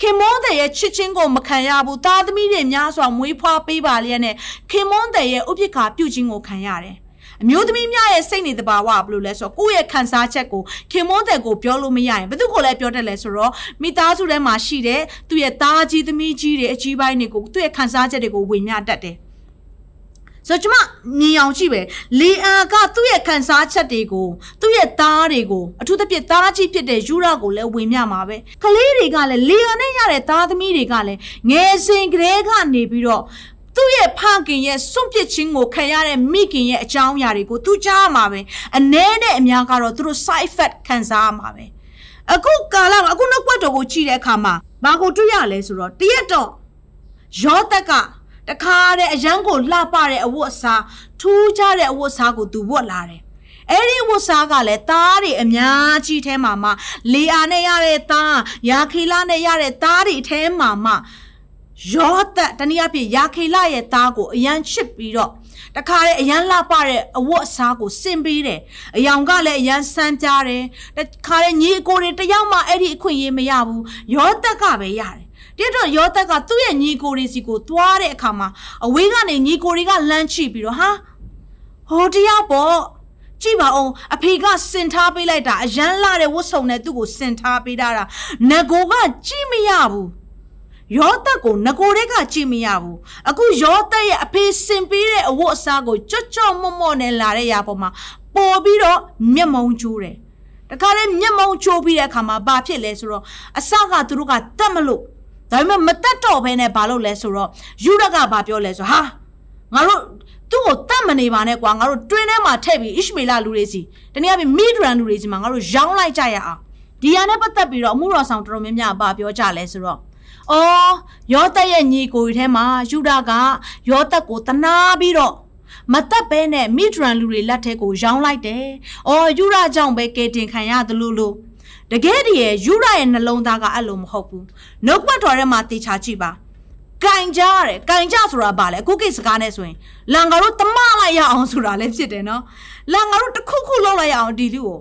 ခင်မွန်းတဲ့ရဲ့ချစ်ချင်းကိုမခံရဘူးသားသမီးတွေများစွာမွေးဖွားပေးပါလျက်နဲ့ခင်မွန်းတဲ့ရဲ့ဥပိ္ပခါပြုခြင်းကိုခံရတယ် အမျိုးသမီးများရဲ့စိတ်နေတဘာဝဘယ်လိုလဲဆိုတော့ကိုယ့်ရဲ့ခံစားချက်ကိုခင်မွန်းတဲ့ကိုပြောလို့မရရင်ဘယ်သူကိုလည်းပြောတတ်လဲဆိုတော့မိသားစုထဲမှာရှိတဲ့သူ့ရဲ့သားကြီးသမီးကြီးတွေအကြီးပိုင်းတွေကိုသူ့ရဲ့ခံစားချက်တွေကိုဝေမျှတတ်တယ်ဆိုကျမမြင်အောင်ကြည့်ပဲလီအာကသူ့ရဲ့ခံစားချက်တွေကိုသူ့ရဲ့သားတွေကိုအထူးသဖြင့်သားကြီးဖြစ်တဲ့ယူရာကိုလည်းဝင်မြမှာပဲကလေးတွေကလည်းလီအာနဲ့ရတဲ့သားသမီးတွေကလည်းငယ်စဉ်ကလေးကနေပြီးတော့ သူ့ရဲ့ဖခင်ရဲ့စွန့်ပစ်ခြင်းကိုခံရတဲ့မိခင်ရဲ့အကြောင်းအရာတွေကိုသူကြားမှာပဲအ ਨੇ နဲ့အများကတော့သူတို့ side effect ခံစားရမှာပဲအခုကာလအခုနှုတ်ပတ်တော်ကိုကြည့်တဲ့အခါမှာဘာကိုတွေ့ရလဲဆိုတော့တရက်တော့ယောသက်ကတခါတဲ့အရန်ကိုလှပတဲ့အဝတ်အစားထူးခြားတဲ့အဝတ်အစားကိုသူဝတ်လာတယ်အဲ့ဒီဝတ်စားကလည်းသားတွေအများကြီးထဲမှာမှလေအာနဲ့ရတဲ့သားယာခီလာနဲ့ရတဲ့သားတွေထဲမှာမှ ယောသက်တနည်းအားဖြင့်ယာခေလရဲ့သားကိုအယံချစ်ပြီးတော့တခါလေအယံလှပတဲ့အဝတ်အစားကိုစင်ပေးတယ်အယောင်ကလည်းအယံစမ်းပြတယ်တခါလေညီအကိုတွေတယောက်မှအဲ့ဒီအခွင့်အရေးမရဘူးယောသက်ကပဲရတယ်တိတော့ယောသက်ကသူ့ရဲ့ညီကိုတွေစီကိုသွားတဲ့အခါမှာအဝေးကနေညီကိုတွေကလမ်းချိပြီးတော့ဟာဟိုတယောက်ပေါ့ကြည့်ပါအောင်အဖေကစင်ထားပေးလိုက်တာအရန်လာတဲ့ဝတ်စုံနဲ့သူ့ကိုစင်ထားပေးတာငကိုကကြည့်မရဘူး ယောသက်ကိုငကိုတွေကကြည့်မရဘူးအခုယောသက်ရဲ့အဖေစင်ပေးတဲ့အဝတ်အစားကိုကြွတ်ကြော့မော့မော့နဲ့လာတဲ့ຢာပေါ်မှာပေါ်ပြီးတော့မျက်မုံကျိုးတယ်တခါလေမျက်မုံချိုးပြီးတဲ့အခါမှာဘာဖြစ်လဲဆိုတော့အစကသူတို့ကတတ်မလို့ဒါပေမဲ့မတတ်တော့ဘဲနဲ့ဘာလုပ်လဲဆိုတော့ယူရကဘာပြောလဲဆိုဟာငါတို့သူ့ကိုတတ်မနေပါနဲ့ကွာငါတို့တွင်းထဲမှာထည့်ပြီးအစ္စမေလလူတွေစီတနည်းအားဖြင့်မီဒရန်လူတွေစီမှာငါတို့ရောင်းလိုက်ကြရအောင်ဒီဟာနဲ့ပတ်သက်ပြီးတော့အမှုတော်ဆောင်တော်တော်များများဘာပြောကြလဲဆိုတော့ အော်ယောသက်ရဲ့ညီကိုထဲမှာယူဒကယောသက်ကိုတနာပြီးတော့မတက်ပဲနဲ့မီဒရန်လူတွေလက်ထဲကိုရောင်းလိုက်တယ်။အော်ယူရကြောင့်ပဲကဲတင်ခံရတယ်လို့လို့တကယ်တည်းယူရရဲ့နှလုံးသားကအဲ့လိုမဟုတ်ဘူး။နှုတ်ကပတ်တော်ထဲမှာတေချာကြည့်ပါ။ကင်ကြရတယ်။ကင်ကြဆိုတာဘာလဲ။အခုကိစကားနဲ့ဆိုရင်လန်ငါတို့တမလိုက်ရအောင်ဆိုတာလည်းဖြစ်တယ်နော်။လန်ငါတို့တစ်ခုခုလောက်လိုက်ရအောင်ဒီလူကို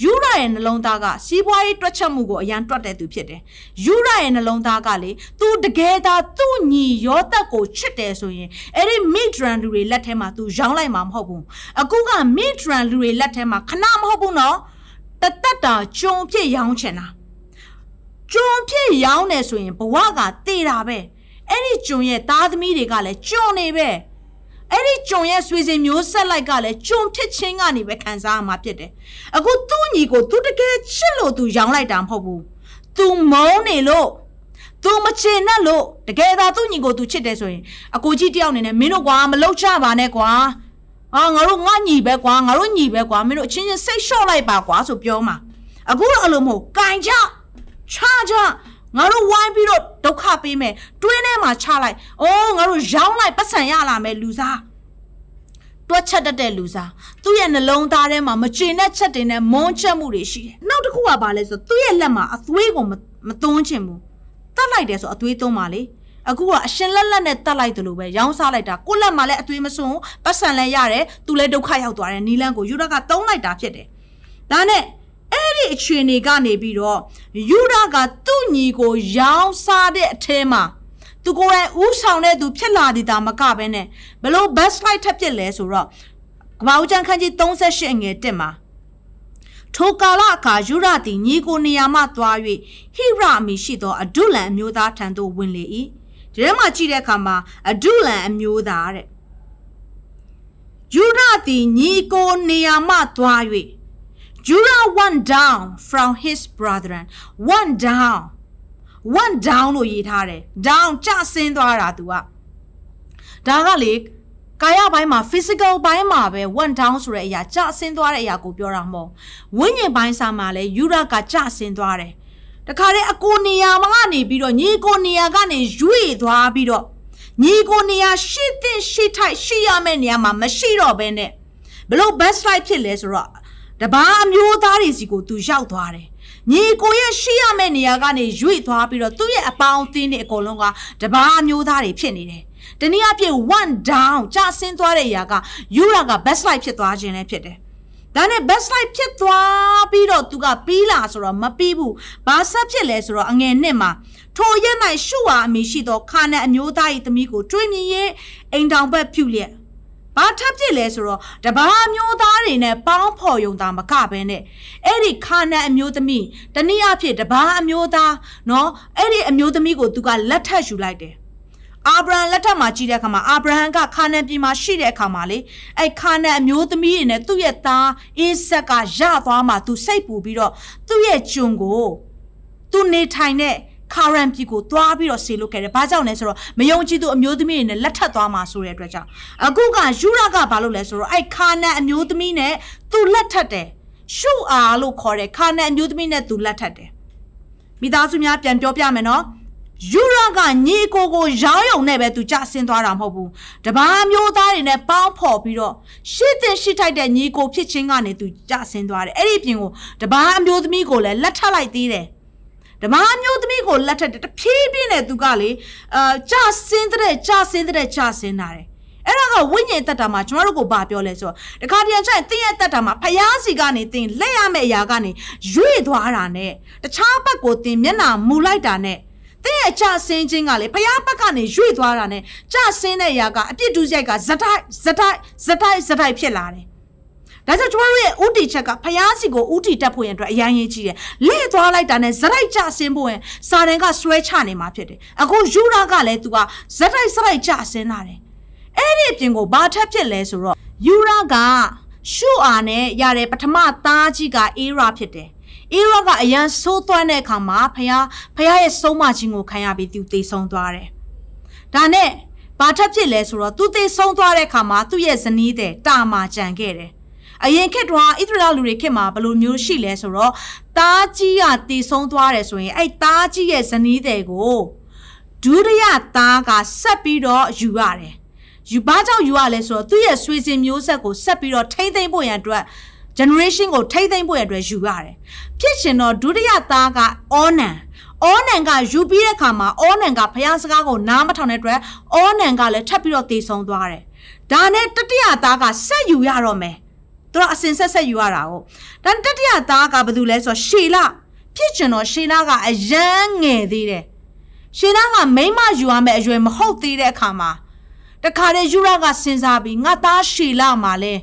ယူရရဲ့နှလုံးသားကစီးပွားရေးတွက်ချက်မှုကိုအရန်တွက်တဲ့သူဖြစ်တယ်။ယူရရဲ့နှလုံးသားကလေသူတကယ်သာသူ့ညီရောသက်ကိုချစ်တယ်ဆိုရင်အဲ့ဒီမိဒရန်လူတွေလက်ထဲမှာသူရောင်းလိုက်မှာမဟုတ်ဘူး။အခုကမိဒရန်လူတွေလက်ထဲမှာခဏမဟုတ်ဘူးနော်။တသက်တာကြုံဖြစ်ရောင်းချင်တာ။ကြုံဖြစ်ရောင်းနေဆိုရင်ဘဝကတေတာပဲ။အဲ့ဒီကြုံရဲ့သားသမီးတွေကလည်းကြုံနေပဲ။ အဲ့ဒီဂျုံရဲ့ဆွေစဉ်မျိုးဆက်လိုက်ကလည်းဂျုံဖြစ်ချင်းကနေပဲခံစားရမှာဖြစ်တယ်အခုသူ့ညီကိုသူတကယ်ချစ်လို့သူရောင်းလိုက်တာမဟုတ်ဘူးသူမုန်းနေလို့သူမချင်နဲ့လို့တကယ်သာသူ့ညီကိုသူချစ်တယ်ဆိုရင်အကိုကြီးတယောက်နေနဲ့မင်းတို့ကွာမလောက်ချပါနဲ့ကွာအာငါတို့ငါညီပဲကွာငါတို့ညီပဲကွာမင်းတို့အချင်းချင်းစိတ်လျှော့လိုက်ပါကွာဆိုပြောမှာအခုတော့အလိုမဟုတ်ကင်ကြချကြ ငါတို့ဝိုင်းပြီးတော့ဒုက္ခပေးမယ်တွင်းထဲမှာချလိုက်အိုးငါတို့ရောင်းလိုက်ပတ်စံရလာမယ်လူစားတွက်ချက်တတ်တဲ့လူစားသူ့ရဲ့နှလုံးသားထဲမှာမကျေနပ်ချက်တွေနဲ့မုန်းချက်မှုတွေရှိတယ်နောက်တစ်ခုကဘာလဲဆိုသူ့ရဲ့လက်မှာအသွေးကိုမသွန်းချင်ဘူးတတ်လိုက်တယ်ဆိုအသွေးသွန်းပါလေအခုကအရှင်လက်လက်နဲ့တတ်လိုက်တယ်လို့ပဲရောင်းစားလိုက်တာကိုလက်မှာလည်းအသွေးမစွန်းပတ်စံလည်းရတယ်သူလည်းဒုက္ခရောက်သွားတယ်နီလန်းကိုယူရကတုံးလိုက်တာဖြစ်တယ်ဒါနဲ့ အဲ့ဒီအခြေအနေကနေပြီးတော့ယူဒကသူ့ညီကိုရောင်းစားတဲ့အထဲမှာသူကိုယ်တိုင်ဥဆောင်တဲ့သူဖြစ်လာသည်ဒါမကပဲနဲ့ဘလို့ best light ထပ်ဖြစ်လဲဆိုတော့ကပောက်ချန်ခန်းကြီး38အငယ်1မှာထိုကာလအခါယူရသည်ညီကိုနေရာမှသွား၍ဟိရအမည်ရှိသောအဒုလန်အမျိုးသားထံသို့ဝင်လေ၏ဒီထဲမှာကြည့်တဲ့အခါမှာအဒုလန်အမျိုးသားတဲ့ယူရသည်ညီကိုနေရာမှသွား၍ Judah went down from his brethren went down went down လို့ရေးထားတယ် down ကျဆင်းသွားတာသူကဒါကလေကာယဘိုင်းမှာ physical ဘိုင်းမှာပဲ went down ဆိုတဲ့အရာကျဆင်းသွားတဲ့အရာကိုပြောတာမဟုတ်ဝိညာဉ်ဘိုင်းစာမှာလဲယူရကကျဆင်းသွားတယ်တခါတည်းအကိုနေရာမှာကနေပြီးတော့ညီကိုနေရာကနေရွေ့သွားပြီးတော့ညီကိုနေရာရှိတဲ့ရှိထိုက်ရှိရမယ့်နေရာမှာမရှိတော့ဘဲနဲ့ဘလို့ best life ဖြစ်လဲဆိုတော့ တပားအမျိုးသားတွေစီကိုသူရောက်သွားတယ်ညီကိုရဲ့ရှိရမယ့်နေရာကနေရွေ့သွားပြီးတော့သူ့ရဲ့အပေါင်းအသင်းတွေအကုန်လုံးကတပားအမျိုးသားတွေဖြစ်နေတယ်တနည်းအားဖြင့် one down ကျဆင်းသွားတဲ့အရာကယူရာက best life ဖြစ်သွားခြင်းလည်းဖြစ်တယ်ဒါနဲ့ best life ဖြစ်သွားပြီးတော့သူကပြီးလာဆိုတော့မပြီးဘူးဘာဆက်ဖြစ်လဲဆိုတော့အငယ်နှစ်မှာထိုရက်၌ရှုဟာအမိရှိသောခါနန်အမျိုးသား၏သမီးကိုတွေးမြင်ရဲ့အိမ်တောင်ဘက်ဖြူလျက် ဘာထပ်ပြစ်လဲဆိုတော့တဘာမျိုးသားတွေနဲ့ပေါင်းဖော်ယုံတာမကဘဲနဲ့အဲ့ဒီခါနန်အမျိုးသမီးတနည်းအားဖြင့်တဘာအမျိုးသားနော်အဲ့ဒီအမျိုးသမီးကိုသူကလက်ထပ်ယူလိုက်တယ်အာဗြဟံလက်ထက်မှာကြည့်တဲ့အခါမှာအာဗြဟံကခါနန်ပြည်မှာရှိတဲ့အခါမှာလေအဲ့ခါနန်အမျိုးသမီးတွေနဲ့သူ့ရဲ့သားအေးဆက်ကရသွားမှသူစိတ်ပူပြီးတော့သူ့ရဲ့ဂျွန်ကိုသူနေထိုင်တဲ့ ခါရန်ပြည်ကိုသွားပြီးတော့ဆေလို့ခဲ့တယ်။ဘာကြောင့်လဲဆိုတော့မယုံကြည်သူအမျိုးသမီးတွေနဲ့လက်ထပ်သွားမှာဆိုတဲ့အတွက်ကြောင့်အခုကယူရကဘာလို့လဲဆိုတော့အဲ့ခါနန်အမျိုးသမီးနဲ့သူလက်ထပ်တယ်။ရှုအားလို့ခေါ်တယ်ခါနန်အမျိုးသမီးနဲ့သူလက်ထပ်တယ်။မိသားစုများပြန်ပြောပြမယ်နော်။ယူရကညီကိုကိုရောင်းယုံနဲ့ပဲသူကြဆင်းသွားတာမဟုတ်ဘူး။တပားမျိုးသားတွေနဲ့ပေါင်းဖော်ပြီးတော့ရှစ်တင်ရှိထိုက်တဲ့ညီကိုဖြစ်ချင်းကနေသူကြဆင်းသွားတယ်။အဲ့ဒီပြင်ကိုတပားအမျိုးသမီးကိုလည်းလက်ထပ်လိုက်သေးတယ်။ ဓမ္မမျိုးသမီးကိုလက်ထက်တဖြည်းဖြည်းနဲ့သူကလေအာကြာစင်းတဲ့ကြာစင်းတဲ့ကြာစင်းတာတယ်အဲ့ဒါကဝိညာဉ်တက်တာမှာကျွန်တော်တို့ကိုဘာပြောလဲဆိုတော့တခါတည်းကျရင်တင်းရဲ့တက်တာမှာဖျားစီကနေတင်းလက်ရမယ့်အရာကနေရွေ့သွားတာနဲ့တခြားဘက်ကိုတင်းမျက်နှာမူလိုက်တာနဲ့တဲ့ရဲ့ကြဆင်းခြင်းကလေဖျားဘက်ကနေရွေ့သွားတာနဲ့ကြဆင်းတဲ့အရာကအပြစ်ဒုစရိုက်ကဇတိုက်ဇတိုက်ဇတိုက်ဇတိုက်ဖြစ်လာတယ် ဒါကြောင့်ကျွန်တော်တို့ရဲ့ဥတီချက်ကဖျားစီကိုဥတီတက်ဖို့ရန်အတွက်အရင်ရေးကြီးတယ်။လေ့သွားလိုက်တာနဲ့ဇရိုက်ကြဆင်းဖို့ရင်စာတန်ကဆွဲချနေမှာဖြစ်တယ်။အခုယူရာကလည်းသူကဇရိုက်ဇရိုက်ကြဆင်းလာတယ်။အဲ့ဒီအပြင်ကိုဘာထက်ဖြစ်လဲဆိုတော့ယူရာကရှုအာနဲ့ရတဲ့ပထမသားကြီးကအေရာဖြစ်တယ်။အေရာကအရန်ဆိုးသွမ်းတဲ့အခါမှာဖះဖះရဲ့ဆုံးမခြင်းကိုခံရပြီးသူတေဆုံးသွားတယ်။ဒါနဲ့ဘာထက်ဖြစ်လဲဆိုတော့သူတေဆုံးသွားတဲ့အခါမှာသူ့ရဲ့ဇနီးတဲ့တာမာကြံခဲ့တယ်။ အရင်ခေတ်တုန်းကဣသရေလလူတွေခေတ်မှာဘယ်လိုမျိုးရှိလဲဆိုတော့တားကြီးကတည်ဆုံးသွားတယ်ဆိုရင်အဲ့တားကြီးရဲ့ဇနီးတဲ့ကိုဒုတိယသားကဆက်ပြီးတော့ယူရတယ်ယူဘာကြောင့်ယူရလဲဆိုတော့သူ့ရဲ့ဆွေစဉ်မျိုးဆက်ကိုဆက်ပြီးတော့ထိမ့်သိမ့်ဖို့ရန်အတွက် generation ကိုထိမ့်သိမ့်ဖို့ရန်အတွက်ယူရတယ်ဖြစ်ရှင်တော့ဒုတိယသားကအောနန်အောနန်ကယူပြီးတဲ့အခါမှာအောနန်ကဖျားစကားကိုနားမထောင်တဲ့အတွက်အောနန်ကလည်းထပ်ပြီးတော့တေဆုံးသွားတယ်ဒါနဲ့တတိယသားကဆက်ယူရတော့မယ် သူတို့အစင်ဆက်ဆက်ယူရတာဟုတ်ဒါတတိယသားကဘာလို့လဲဆိုတော့ရှေလဖြစ်ရှင်တော့ရှေလကအရန်ငယ်သေးတယ်ရှေလကမိမယူရမယ့်အရွယ်မဟုတ်သေးတဲ့အခါမှာတခါတည်းယူရကစဉ်းစားပြီးငါသားရှေလမှာလဲ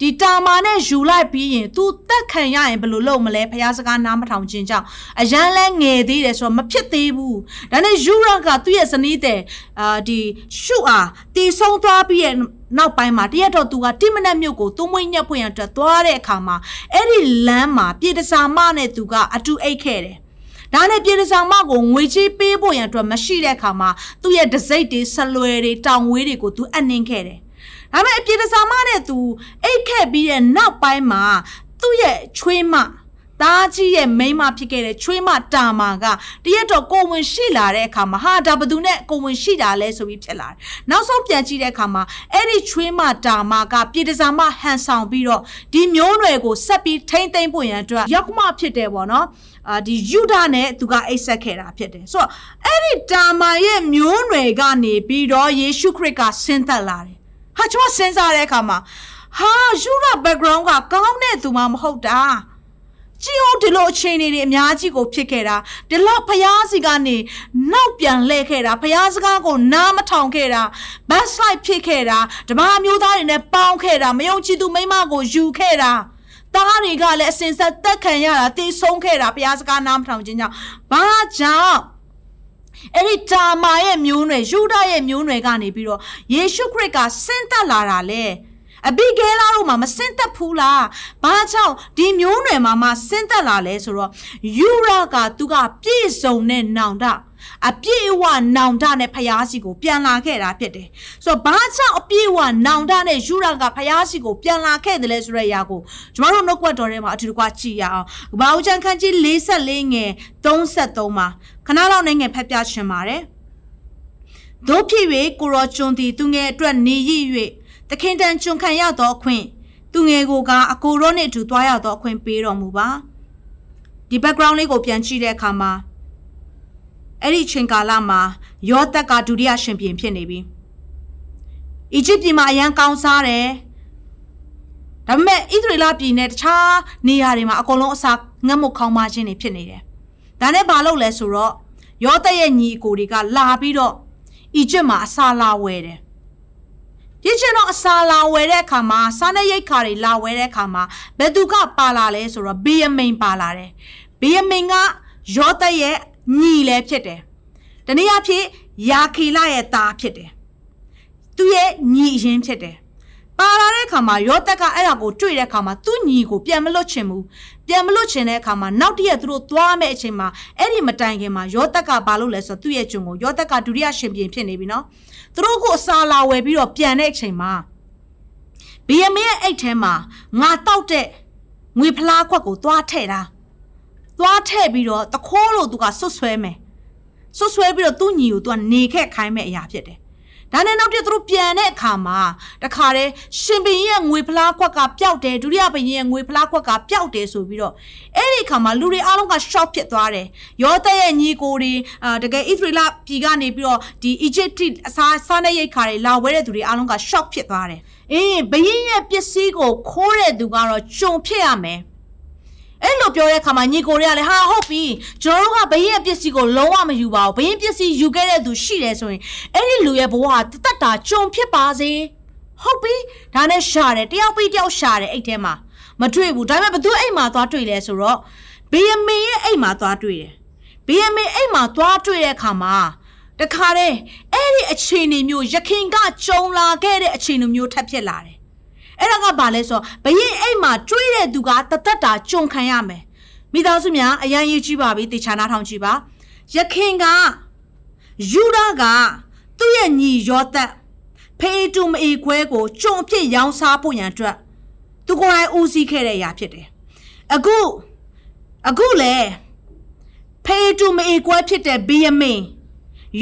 ဒီတာမာနဲ့ယူလိုက်ပြီးရင် तू တက်ခံရရင်ဘယ်လိုလုပ်မလဲဖះစကားနားမထောင်ခြင်းကြောင့်အရန်လဲငယ်သေးတယ်ဆိုတော့မဖြစ်သေးဘူးဒါနဲ့ယူရကသူ့ရဲ့ဇနီးတဲ့အာဒီရှုအားတီဆုံးသွားပြီးရဲ့နောက်ပိုင်းမှာတရက်တော့သူကတိမနက်မြို့ကိုသုံးမွေးညက်ဖွင့်ရအတွက်သွားတဲ့အခါမှာအဲ့ဒီလမ်းမှာပြေတစာမနဲ့သူကအတူအိတ်ခဲ့တယ်ဒါနဲ့ပြည်ဆောင်မကိုငွေချေးပေးဖို့ရန်အတွက်မရှိတဲ့အခါမှာသူ့ရဲ့ဒစိတ်တွေဆလွယ်တွေတောင်ဝေးတွေကိုသူအနှင်းခဲ့တယ်။ ဒါပေမဲ့အပြည်ဆောင်မနဲ့သူအိတ်ခဲ့ပြီးတဲ့နောက်ပိုင်းမှာသူ့ရဲ့ချွေးမတားကြီးရဲ့မိန်းမဖြစ်ခဲ့တဲ့ချွေးမတာမာကတရက်တော့ကိုဝင်ရှိလာတဲ့အခါမှာဟာဒါဘသူနဲ့ကိုဝင်ရှိတာလဲဆိုပြီးဖြစ်လာတယ်။နောက်ဆုံးပြန်ကြည့်တဲ့အခါမှာအဲ့ဒီချွေးမတာမာကပြည်တစားမဟန်ဆောင်ပြီးတော့ဒီမျိုးနွယ်ကိုဆက်ပြီးထိမ့်သိမ့်ဖို့ရန်အတွက်ရောက်မှဖြစ်တယ်ပေါ့နော်။အာဒီယူဒာနဲ့သူကအိတ်ဆက်ခဲ့တာဖြစ်တယ်။ဆိုတော့အဲ့ဒီတာမာရဲ့မျိုးနွယ်ကနေပြီးတော့ယေရှုခရစ်ကဆင်းသက်လာတယ်။ ဟာကျွန်တော်စဉ်းစားတဲ့အခါမှာဟာယူဒာ background ကကောင်းတဲ့သူမှမဟုတ်တာ။ကြည့်အောင်ဒီလိုအခြေအနေတွေအများကြီးကိုဖြစ်ခဲ့တာဒီလောက်ဖျားစီကနေနောက်ပြန်လှည့်ခဲ့တာဖျားစကားကိုနားမထောင်ခဲ့တာ backslide ဖြစ်ခဲ့တာဓမ္မမျိုးသားတွေနဲ့ပေါင်းခဲ့တာမယုံကြည်သူမိမကိုယူခဲ့တာသားတွေကလည်းအစင်ဆက်တက်ခံရတာတေးဆုံးခဲ့တာဘုရားစကားနားမထောင်ခြင်းကြောင့်ဘာကြောင့် အဲ့ဒီတာမာရဲ့မျိုးနွယ်ယူဒရဲ့မျိုးနွယ်ကနေပြီးတော့ယေရှုခရစ်ကဆင်းသက်လာတာလေအဘိဂဲလာတို့မှာမစင်သက်ဘူးလားဘာကြောင့်ဒီမျိုးနွယ်မှာမှစင်သက်လာလဲဆိုတော့ယူရာကသူကပြည့်စုံတဲ့နောင်တ အပြည့်အဝနောင်တနဲ့ဖယားစီကိုပြန်လာခဲ့တာဖြစ်တယ်ဆိုတော့ဘာကြောင့်အပြည့်အဝနောင်တနဲ့ယူရာကဖယားစီကိုပြန်လာခဲ့တယ်လဲဆိုတဲ့အရာကိုကျမတို့နှုတ်ကွက်တော်ထဲမှာအထူးတကွကြည့်ရအောင်ဘာဦးချန်ခန်းကြီး44ငယ်33မှာခဏလောက်နဲ့ငယ်ဖက်ပြရှင်ပါတယ်တို့ဖြစ်၍ကိုရောကျွန်းသည်သူငယ်အတွက်နေရည်၍သခင်တန်ကျွန်ခံရသောအခွင့်သူငယ်ကိုကအကိုရောနှင့်အတူသွားရသောအခွင့်ပေးတော်မူပါဒီ background လေးကိုပြန်ကြည့်တဲ့အခါမှာ အဲ့ဒီချိန်ကာလမှာယောသက်ကဒုတိယရှင်ပြန်ဖြစ်နေပြီအီဂျစ်ပြည်မှာအရန်ကောင်းစားတယ်ဒါပေမဲ့ဣသရေလပြည်နဲ့တခြားနေရာတွေမှာအကုန်လုံးအစာငတ်မခေါင်းမခြင်းတွေဖြစ်နေတယ်ဒါနဲ့ဘာလုပ်လဲဆိုတော့ယောသက်ရဲ့ညီအကိုတွေကလာပြီးတော့အီဂျစ်မှာအစာလာဝယ်တယ်ပြည့်ချင်တော့အစာလာဝယ်တဲ့အခါမှာစားတဲ့ရိတ်ခါတွေလာဝယ်တဲ့အခါမှာဘယ်သူကပါလာလဲဆိုတော့ဘေယမိန်ပါလာတယ်ဘေယမိန်ကယောသရဲ့ ညီလည်းဖြစ်တယ်တနည်းအားဖြင့်ယာခေလရဲ့သားဖြစ်တယ်သူရဲ့ညီအရင်ဖြစ်တယ်ပါလာတဲ့အခါမှာယောသက်ကအဲ့ဒါကိုတွေ့တဲ့အခါမှာသူ့ညီကိုပြန်မလွတ်ချင်ဘူးပြန်မလွတ်ချင်တဲ့အခါမှာနောက်တည့်ရက်သူတို့သွားမယ့်အချိန်မှာအဲ့ဒီမတိုင်ခင်မှာယောသက်ကဘာလုပ်လဲဆိုတော့သူ့ရဲ့ဂျုံကိုယောသက်ကဒုတိယရှင်ပြန်ဖြစ်နေပြီနော်သူတို့ကိုအစာလာဝယ်ပြီးတော့ပြန်တဲ့အချိန်မှာဘီယမင်းရဲ့အိတ်ထဲမှာငါတောက်တဲ့ငွေဖလားခွက်ကိုသွားထည့်တာ သွားထည့်ပြီးတော့တခိုးလို့သူကဆွတ်ဆွဲမယ်ဆွတ်ဆွဲပြီးတော့သူ့ညီကိုသူကနေခက်ခိုင်းမဲ့အရာဖြစ်တယ်ဒါနဲ့နောက်တစ်သူတို့ပြန်တဲ့အခါမှာတခါတည်းရှင်ဘင်ရဲ့ငွေဖလားခွက်ကပျောက်တယ်ဒုတိယဘင်ရဲ့ငွေဖလားခွက်ကပျောက်တယ်ဆိုပြီးတော့အဲ့ဒီအခါမှာလူတွေအားလုံးက shock ဖြစ်သွားတယ်ယောသရဲ့ညီကိုတွေအာတကယ်ဣသရေလပြည်ကနေပြီးတော့ဒီ Egypt အစားစားနေရိတ်ခါတွေလာဝဲတဲ့သူတွေအားလုံးက shock ဖြစ်သွားတယ်အေးဘရင်ရဲ့ပစ္စည်းကိုခိုးတဲ့သူကတော့ကြုံဖြစ်ရမယ် အဲ့လိုပြောတဲ့အခါမှာညီကိုတွေကလည်းဟာဟုတ်ပြီကျွန်တော်တို့ကဘရင်ရဲ့ပစ္စည်းကိုလုံးဝမယူပါဘူးဘရင်ပစ္စည်းယူခဲ့တဲ့သူရှိတယ်ဆိုရင်အဲ့ဒီလူရဲ့ဘဝကတတ်တာကြုံဖြစ်ပါစေဟုတ်ပြီဒါနဲ့ရှာတယ်တယောက်ပြီးတယောက်ရှာတယ်အဲ့ထဲမှာမတွေ့ဘူးဒါပေမဲ့ဘသူအိမ်မှာသွားတွေ့လဲဆိုတော့ဘီယမင်ရဲ့အိမ်မှာသွားတွေ့တယ်ဘီယမင်အိမ်မှာသွားတွေ့တဲ့အခါမှာတခါတည်းအဲ့ဒီအခြေအနေမျိုးရခင်ကကြုံလာခဲ့တဲ့အခြေအနေမျိုးထပ်ဖြစ်လာတယ် အဲ့ဒါကဘာလဲဆိုတော့ဘရင်အိမ်မှာတွေးတဲ့သူကတသက်တာကြုံခံရမယ်မိသားစုများအရန်ရေးကြည့်ပါပြီတေချာနာထောင်ကြည့်ပါရခင်ကယူဒာကသူ့ရဲ့ညီယောသက်ဖေးတူမအေခွဲကိုကြုံဖြစ်ရောင်းစားဖို့ရန်အတွက်သူကိုယ်တိုင်ဦးစီးခဲ့တဲ့အရာဖြစ်တယ်အခုအခုလေဖေးတူမအေခွဲဖြစ်တဲ့ဘီယမင်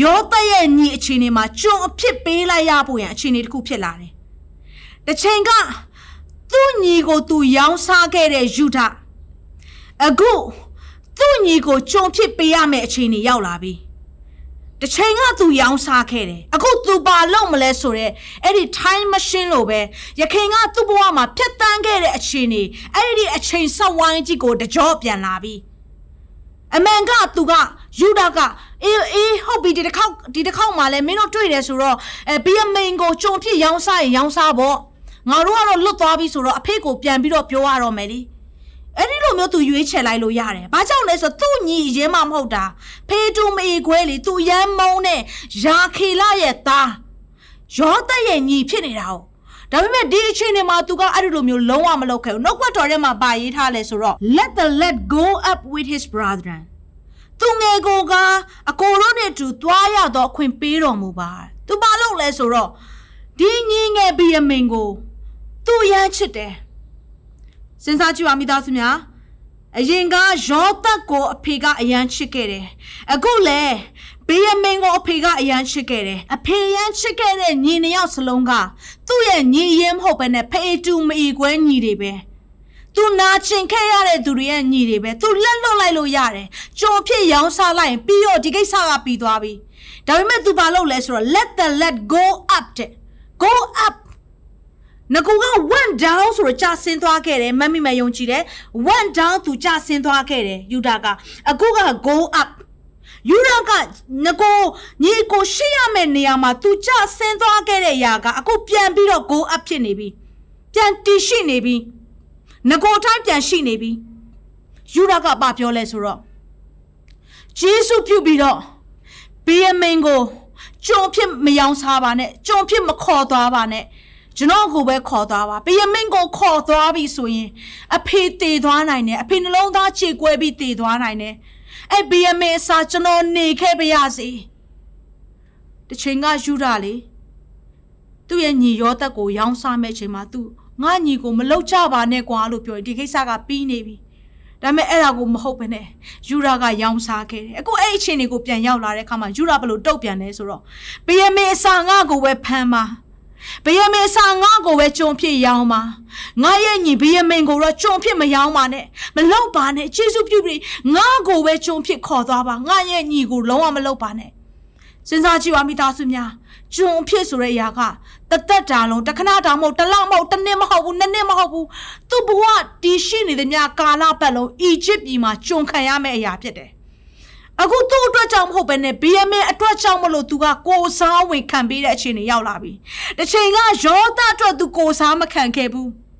ယောသက်ရဲ့ညီအခြေအနေမှာကြုံအဖြစ်ပေးလိုက်ရဖို့ရန်အခြေအနေတစ်ခုဖြစ်လာတယ် တစ်ချိန်ကသူ့ညီကိုသူရောင်းစားခဲ့တဲ့ယူဒအခုသူ့ညီကိုကြုံဖြစ်ပေးရမယ့်အခြေအနေရောက်လာပြီတစ်ချိန်ကသူရောင်းစားခဲ့တယ်အခုသူပါလို့မလဲဆိုတော့အဲ့ဒီ time machine လို့ပဲရခင်ကသူ့ဘဝမှာဖြတ်တန်းခဲ့တဲ့အခြေအနေအဲ့ဒီအချိန်ဆက်ဝိုင်းကြီးကိုတကြောပြန်လာပြီအမှန်ကသူကယူဒကအေးအေးဟုတ်ပြီဒီတစ်ခေါက်ဒီတစ်ခေါက်မှလည်းမင်းတို့တွေ့တယ်ဆိုတော့အဲဘီယမင်ကိုကြုံဖြစ်ရောင်းစားရင်ရောင်းစားပေါ့ ငါတို့ကတော့လွတ်သွားပြီဆိုတော့အဖေကိုပြန်ပြီးတော့ပြောရတော့မယ်လीအဲ့ဒီလိုမျိုးသူရွေးချယ်လိုက်လို့ရတယ်။ဘာကြောင့်လဲဆိုတော့သူ့ညီရင်းမမဟုတ်တာ။ဖေးတူမေခွဲလေသူရမ်းမုန်းတဲ့ရာခေလရဲ့သားရောသက်ရဲ့ညီဖြစ်နေတာ哦။ဒါပေမဲ့ဒီအချိန်မှာသူကအဲ့ဒီလိုမျိုးလုံးဝမလုပ်ခဲ့ဘူး။နှုတ်ခွက်တော်ထဲမှာပါရေးထားလဲဆိုတော့ let the let go up with his brethren သူငယ်ကိုကအကိုတို့နဲ့တူသွားရတော့အခွင့်ပေးတော်မူပါ။သူဘာလုပ်လဲဆိုတော့ဒီညီငယ်ဘီယမင်ကို သူရမ်းချစ်တယ်။စဉ်းစားကြည့်ပါမိသားစုများအရင်ကယောသက်ကိုအဖေကအရန်ချစ်ခဲ့တယ်အခုလဲဘေးယမင်ကိုအဖေကအရန်ချစ်ခဲ့တယ်အဖေရန်ချစ်ခဲ့တဲ့ညီနှစ်ယောက်စလုံးကသူ့ရဲ့ညီရင်မဟုတ်ဘဲနဲ့ဖေးတူမီကွဲညီတွေပဲသူနာကျင်ခဲ့ရတဲ့သူတွေရဲ့ညီတွေပဲသူလက်လွတ်လိုက်လို့ရတယ်ကြုံဖြစ်ရောင်းစားလိုက်ရင်ပြီးတော့ဒီကိစ္စကပြီးသွားပြီဒါပေမဲ့သူဘာလုပ်လဲဆိုတော့ let the let go up တဲ့ go up ငကူက one down ဆိုတော့ကြာဆင်းသွားခဲ့တယ်မမီမယုံကြည်တယ် one down သူကြာဆင်းသွားခဲ့တယ်ယူဒာကအခုက go up ယူဒာကငကိုညီကိုရှိရမယ့်နေရာမှာသူကြာဆင်းသွားခဲ့တဲ့ຢာကအခုပြန်ပြီးတော့ go up ဖြစ်နေပြီပြန်တည်ရှိနေပြီငကိုတိုင်းပြန်ရှိနေပြီယူဒာကဘာပြောလဲဆိုတော့ဂျေစုပြုပြီးတော့ဘီယမင်ကိုကြုံဖြစ်မယောင်းစားပါနဲ့ကြုံဖြစ်မခေါ်သွားပါနဲ့ ကျွန်တော်ကိုပဲခေါ်သွားပါဘယမင်းကိုခေါ်သွားပြီဆိုရင်အဖေတည်သွားနိုင်တယ်အဖေနှလုံးသားခြေကွဲပြီးတည်သွားနိုင်တယ်အဲ့ဘယမင်းအစားကျွန်တော်နေခဲ့ပါရစေတချိန်ကယူတာလေသူ့ရဲ့ညီရောသက်ကိုရောင်းစားမဲ့ချိန်မှာသူငါညီကိုမလောက်ကြပါနဲ့ကွာလို့ပြောဒီကိစ္စကပြီးနေပြီဒါပေမဲ့အဲ့ဒါကိုမဟုတ်ဘဲနဲ့ယူရာကရောင်းစားခဲ့တယ်အခုအဲ့အချိန်တွေကိုပြန်ရောက်လာတဲ့အခါမှာယူရာဘယ်လိုတုတ်ပြန်လဲဆိုတော့ဘယမင်းအစာငါကိုပဲဖမ်းပါ ဘယမင်းစာငါ့ကိုပဲကြုံဖြစ်ရောင်းပါငါရဲ့ညီဘယမင်းကိုတော့ကြုံဖြစ်မရောင်းပါနဲ့မလောက်ပါနဲ့ယေရှုပြုပြီးငါ့ကိုပဲကြုံဖြစ်ခေါ်သွားပါငါရဲ့ညီကိုလုံးဝမလောက်ပါနဲ့စဉ်းစားကြည့်ပါမိသားစုများကြုံဖြစ်ဆိုတဲ့အရာကတသက်တာလုံးတခဏတာမဟုတ်တလမဟုတ်တနှစ်မဟုတ်ဘူးနှစ်နှစ်မဟုတ်ဘူးသူ့ဘဝတည်ရှိနေတဲ့များကာလပတ်လုံးအီဂျစ်ပြည်မှာကြုံခံရမယ့်အရာဖြစ်တယ် အခုသူ့အတွက်ကြောင့်မဟုတ်ဘဲနဲ့ BMA အတွက်ကြောင့်မလို့သူကကိုစားဝင်ခံပေးတဲ့အခြေအနေရောက်လာပြီ။တစ်ချိန်ကယောသအတွက်သူကိုစားမခံခဲ့ဘူး။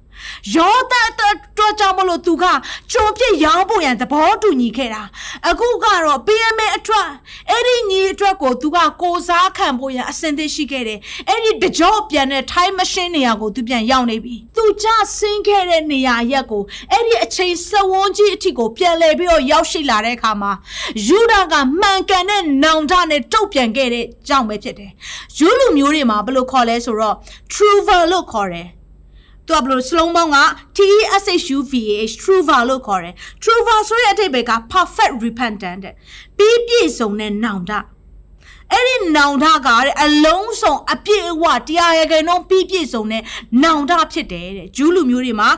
ယောသအတွက်ကြောင့်မလို့သူကကြုံပြစ်ရောင်းဖို့ရန်သဘောတူညီခဲ့တာ။အခုကတော့ BMA အတွက်အဲ့ဒီညီအတွက်ကိုသူကကိုစားခံဖို့ရန်အစင်သစ်ရှိခဲ့တယ်။အဲ့ဒီတကြောပြန်တဲ့ time machine နေရာကိုသူပြန်ရောက်နေပြီ။သူကြဆင်းခဲ့တဲ့နေရာရက်ကိုအဲ့ဒီအချိန်စဝန်းကြီးအထိကိုပြန်လဲပြီးတော့ရောက်ရှိလာတဲ့အခါမှာယူဒာကမှန်ကန်တဲ့နောင်တနဲ့တုတ်ပြန်ခဲ့တဲ့ကြောင့်ပဲဖြစ်တယ်။ယူလူမျိုးတွေမှာဘယ်လိုခေါ်လဲဆိုတော့ truver လို့ခေါ်တယ်။ သူကဘလို့စလုံးပေါင်းက TESHUVAH truver လို့ခေါ်တယ် truver ဆိုတဲ့အဓိပ္ပာယ်က perfect repentant တဲ့ပြီးပြည့်စုံတဲ့နောင်တအဲ့ဒီနောင်တကတဲ့အလုံးစုံအပြည့်အဝတရားရကယ်တော့ပြည့်ပြည့်စုံတဲ့နောင်တဖြစ်တယ်တဲ့ဂျူးလူမျိုးတွေမှာ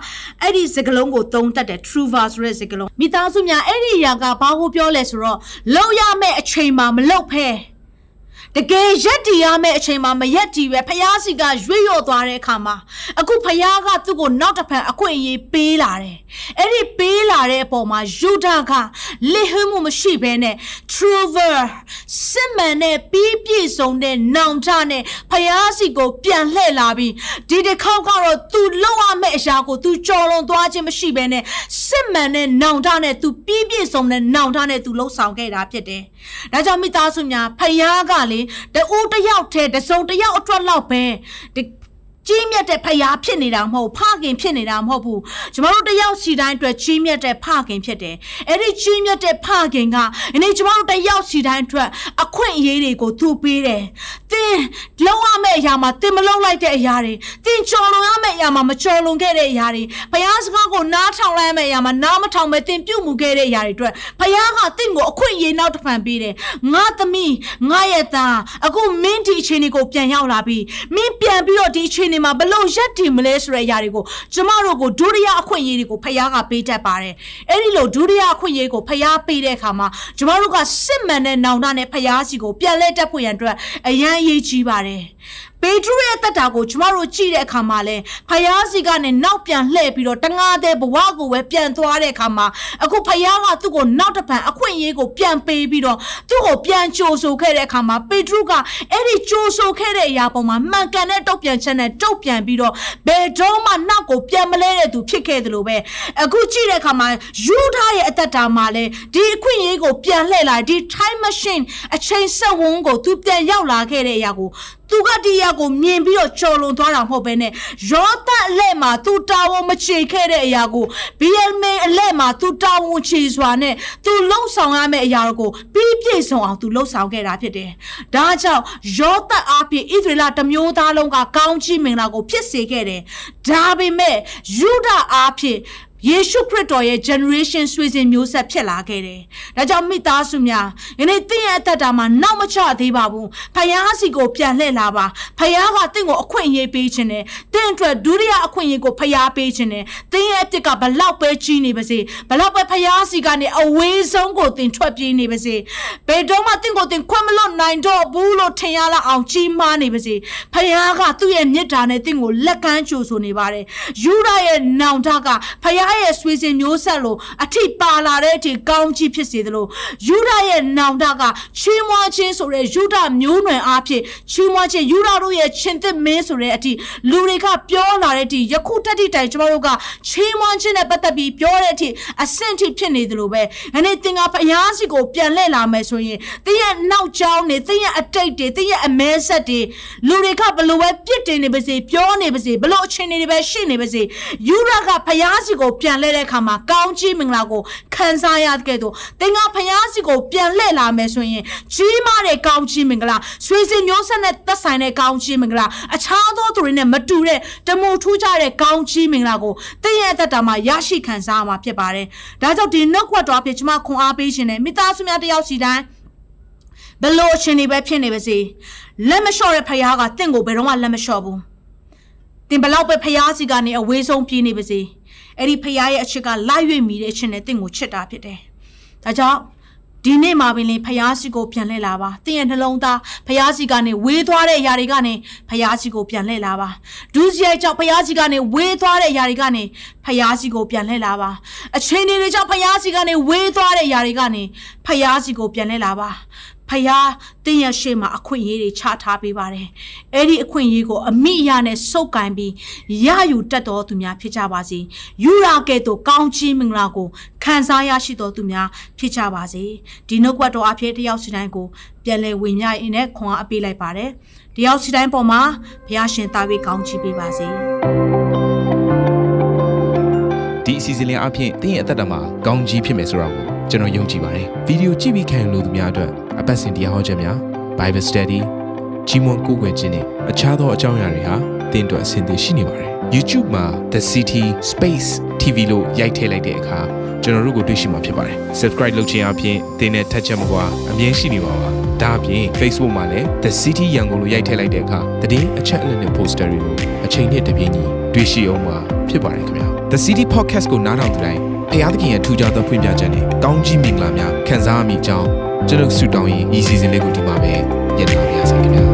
အဲ့ဒီစကလုံးကိုသုံးတတ်တယ် truva ဆိုတဲ့စကလုံးမိသားစုများအဲ့ဒီຢာကဘာကိုပြောလဲဆိုတော့လောက်ရမယ့်အချိန်မှာမလောက်ဖဲ တကယ်ရက်တီရမယ့်အချိန်မှာမရက်တီပဲဖယားစီကရွေ့ရော့သွားတဲ့အခါမှာအခုဖယားကသူ့ကိုနောက်တစ်ဖန်အခွင့်အရေးပေးလာတယ်အဲ့ဒီပေးလာတဲ့အပေါ်မှာယူဒာကလစ်ဟမှုမရှိဘဲနဲ့ Trover စစ်မှန်တဲ့ပြီးပြည့်စုံတဲ့နောင်တနဲ့ဖယားစီကိုပြန်လှည့်လာပြီးဒီတစ်ခေါက်ကတော့ तू လောက်ရမယ့်အရာကို तू ကြော်လွန်သွားခြင်းမရှိဘဲနဲ့စစ်မှန်တဲ့နောင်တနဲ့ तू ပြီးပြည့်စုံတဲ့နောင်တနဲ့ तू လှုပ်ဆောင်ခဲ့တာဖြစ်တယ် ဒါကြောင့်မိသားစုများဖယားကလေတဦးတစ်ယောက်တည်းတစုံတစ်ယောက်အတွက်လောက်ပဲဒီ ကြီးမြတ်တဲ့ဖယားဖြစ်နေတာမဟုတ်ဖခင်ဖြစ်နေတာမဟုတ်ဘူးကျမတို့တယောက်စီတိုင်းအတွက်ကြီးမြတ်တဲ့ဖခင်ဖြစ်တယ်အဲ့ဒီကြီးမြတ်တဲ့ဖခင်ကဒီနေ့ကျမတို့တယောက်စီတိုင်းအတွက်အခွင့်အရေးတွေကိုသူပေးတယ်တင်းလုံးဝမဲ့အရာမှာတင်းမလုံးလိုက်တဲ့အရာတွေတင်းကြော်လွန်ရမယ့်အရာမှာမကြော်လွန်ခဲ့တဲ့အရာတွေဖယားစကားကိုနားထောင်လိုက်ရမယ့်အရာမှာနားမထောင်ပဲတင်းပြုတ်မှုခဲ့တဲ့အရာတွေအတွက်ဖယားကတင်းကိုအခွင့်အရေးနောက်တစ်ဖန်ပေးတယ်ငါသမီးငါရဲ့သားအခုမင်းဒီအခြေအနေကိုပြန်ရောက်လာပြီမင်းပြန်ပြီးတော့ဒီအခြေအနေမှာဘလို့ရက်တည်မလဲဆိုတဲ့အရာတွေကိုကျမတို့ကိုဒုတိယအခွင့်အရေးတွေကိုဖယားကပေးတတ်ပါတယ်အဲ့ဒီလိုဒုတိယအခွင့်အရေးကိုဖယားပေးတဲ့အခါမှာကျမတို့ကစစ်မှန်တဲ့နောင်တနဲ့ဖယားစီကိုပြန်လဲတက်ဖို့ရန်အတွက်အရန်အရေးကြီးပါတယ် ပေထရုရဲ့တက်တာကိုကျမတို့ကြည့်တဲ့အခါမှာလဲဖယားစီကနေနောက်ပြန်လှည့်ပြီးတော့တငါတဲ့ဘဝကိုပဲပြန်သွားတဲ့အခါမှာအခုဖယားကသူ့ကိုနောက်တစ်ပံအခွင့်အရေးကိုပြန်ပေးပြီးတော့သူ့ကိုပြန်ကြိုဆိုခဲ့တဲ့အခါမှာပေထရုကအဲ့ဒီကြိုဆိုခဲ့တဲ့အရာပေါ်မှာမှန်ကန်တဲ့တုတ်ပြန်ချက်နဲ့တုတ်ပြန်ပြီးတော့ဘယ်တော့မှနောက်ကိုပြန်မလဲတဲ့သူဖြစ်ခဲ့တယ်လို့ပဲအခုကြည့်တဲ့အခါမှာယူဒာရဲ့အသက်တာမှာလဲဒီအခွင့်အရေးကိုပြန်လှည့်လာဒီ time machine အချိန်ဆက်ဝန်းကိုသူပြန်ရောက်လာခဲ့တဲ့အရာကိုသူကဒီရကိုမြင်ပြီးတော့ကြော်လွန်သွားတာမဟုတ်ဘဲနဲ့ရောသတ်အလက်မှာသူတာဝန်မချေခဲ့တဲ့အရာကို BLM အလက်မှာသူတာဝန်ချေစွာနဲ့သူလှုပ်ဆောင်ရမယ့်အရာကိုပြီးပြည့်စုံအောင်သူလှုပ်ဆောင်ခဲ့တာဖြစ်တယ်။ဒါကြောင့်ရောသတ်အားဖြင့်ဣသရေလတမျိုးသားလုံးကကောင်းချီးမင်္ဂလာကိုဖြစ်စေခဲ့တယ်။ဒါပေမဲ့ယူဒအားဖြင့် ယေရှုခရစ်တော်ရဲ့ generation ဆွေစဉ်မျိုးဆက်ဖြစ်လာခဲ့တယ်။ဒါကြောင့်မိသားစုများယနေ့သင်ရဲ့အသက်တာမှာနောက်မချသေးပါဘူး။ဖယားစီကိုပြန်လှည့်လာပါ။ဖယားကသင်ကိုအခွင့်အရေးပေးခြင်းနဲ့သင်အတွက်ဒုတိယအခွင့်အရေးကိုဖယားပေးခြင်းနဲ့သင်ရဲ့အပြစ်ကဘလောက်ပဲကြီးနေပါစေ။ဘလောက်ပဲဖယားစီကနေအဝေးဆုံးကိုသင်ထွက်ပြေးနေပါစေ။ဘယ်တော့မှသင်ကိုသင်ခွင့်မလွတ်နိုင်တော့ဘူးလို့ထင်ရလောက်အောင်ကြီးမားနေပါစေ။ဖယားကသူ့ရဲ့မြစ်တာနဲ့သင်ကိုလက်ကမ်းကြိုဆိုနေပါတယ်။ယူဒရဲ့နောင်တကဖယားရဲ့ဆွေစဉ်မျိုးဆက်လို့အထိပါလာတဲ့အထိကောင်းကြီးဖြစ်စေသလိုယူဒရဲ့နောင်တကချီးမွမ်းခြင်းဆိုတဲ့ယူဒမျိုးနွယ်အားဖြင့်ချီးမွမ်းခြင်းယူဒတို့ရဲ့ရှင်သစ်မင်းဆိုတဲ့အထိလူတွေကပြောလာတဲ့အထိယခုတက်တိတိုင်ကျမတို့ကချီးမွမ်းခြင်းနဲ့ပတ်သက်ပြီးပြောတဲ့အထိအဆင့်ထိဖြစ်နေသလိုပဲအဲ့ဒီသင်ကဖျားစီကိုပြန်လှည့်လာမယ်ဆိုရင်သင်ရဲ့နောက်ကျောင်းနေသင်ရဲ့အတိတ်တွေသင်ရဲ့အမဲဆက်တွေလူတွေကဘလို့ပဲပြစ်တင်နေပါစေပြောနေပါစေဘလို့အခြေအနေတွေပဲရှိနေပါစေယူဒကဖျားစီကိုပြန်လှည့်တဲ့အခါမှာကောင်းကြီးမင်္ဂလာကိုခံစားရတဲ့ကဲ့သို့သင်ကဖျားစီကိုပြန်လှည့်လာမယ်ဆိုရင်ကြီးမားတဲ့ကောင်းကြီးမင်္ဂလာဆွေစဉ်မျိုးဆက်နဲ့သက်ဆိုင်တဲ့ကောင်းကြီးမင်္ဂလာအခြားသောသူတွေနဲ့မတူတဲ့တမူထူးခြားတဲ့ကောင်းကြီးမင်္ဂလာကိုသင်ရဲ့အသက်တာမှာရရှိခံစားရမှာဖြစ်ပါတယ်။ဒါကြောင့်ဒီနှုတ်ခွက်တော်အဖြစ်ကျွန်မခွန်အားပေးခြင်းနဲ့မိသားစုများတယောက်စီတိုင်းဘလို့အရှင်နေပဲဖြစ်နေပါစေလက်မလျှော့တဲ့ဖခင်ကတင့်ကိုဘယ်တော့မှလက်မလျှော့ဘူးတင်ဘလောက်ပဲဖခင်စီကနေအဝေးဆုံးပြေးနေပါစေ အဲ့ဒီဖခင်ရဲ့အချစ်ကလိုက်ရွေ့မိတဲ့အချစ်နဲ့တင့်ကိုချစ်တာဖြစ်တယ်ဒါကြောင့်ဒီနေ့မှာပင်လင်ဖျားစီကိုပြန်လှည့်လာပါ။တင်းရဲ့နှလုံးသားဖျားစီကနေဝေးသွားတဲ့အရာတွေကနေဖျားစီကိုပြန်လှည့်လာပါ။ဒုစရိုက်ကြောင့်ဖျားစီကနေဝေးသွားတဲ့အရာတွေကနေဖျားစီကိုပြန်လှည့်လာပါ။အချိန်တွေကြောင့်ဖျားစီကနေဝေးသွားတဲ့အရာတွေကနေဖျားစီကိုပြန်လှည့်လာပါ။ ဖယားတင်းရရှိမှာအခွင့်အရေးတွေချထားပေးပါတယ်။အဲ့ဒီအခွင့်အရေးကိုအမိအရနဲ့စုပ်ကင်ပြီးရယူတတ်တော်သူများဖြစ်ကြပါစေ။ယူရာကဲ့သို့ကောင်းချီးမင်္ဂလာကိုခံစားရရှိတော်သူများဖြစ်ကြပါစေ။ဒီနှုတ်ကပတ်တော်အဖြစ်တယောက်စီတိုင်းကိုပြန်လည်ဝင်မြရင်နဲ့ခွန်အားအပေးလိုက်ပါတယ်။တယောက်စီတိုင်းပေါ်မှာဘုရားရှင်တာဝေကောင်းချီးပေးပါစေ။ဒီအစီအစဉ်လေးအပြင်တင်းရဲ့အသက်တာမှာကောင်းကြီးဖြစ်မယ်ဆိုတာ ကိုကျွန်တော်ယုံကြည်ပါတယ်ဗီဒီယိုကြည့်ပြီးခံယူလို့သူများအတွက်အပတ်စဉ်တရားဟောခြင်းများ Bible Study ကြီးမွန်ကိုယ်ွယ်ခြင်းနဲ့အခြားသောအကြောင်းအရာတွေဟာတင်းအတွက်အဆင်သင့်ရှိနေပါတယ် YouTube မှာ The City Space TV လို့ရိုက်ထည့်လိုက်တဲ့အခါကျွန်တော်တို့ကိုတွေ့ရှိမှာဖြစ်ပါတယ် subscribe လုပ်ခြင်းအပြင်သင်တဲ့ထက်ချက်မကွာအမြင်ရှိနေပါပါဒါအပြင် Facebook မှာလည်း The City ရန်ကုန်လို့ရိုက်ထည့်လိုက်တဲ့အခါတည်င်းအချက်အလက်နဲ့ poster တွေကိုအချိန်နဲ့တပြေးညီတွေ့ရှိအောင်မှာဖြစ်ပါတယ်ခင်ဗျာ The City Podcast ကိုနားထောင်ကြတိုင်း ဖျားသခင်ရဲ့ထူကြသောဖွင့်ပြချက်နဲ့ကောင်းကြီးမင်္ဂလာများခံစားရမိကြောင်းကျွန်တော်ဆုတောင်းရင်ဤစီစဉ်လေးကိုဒီမှာပဲညှိနှိုင်းပါရစေခင်ဗျာ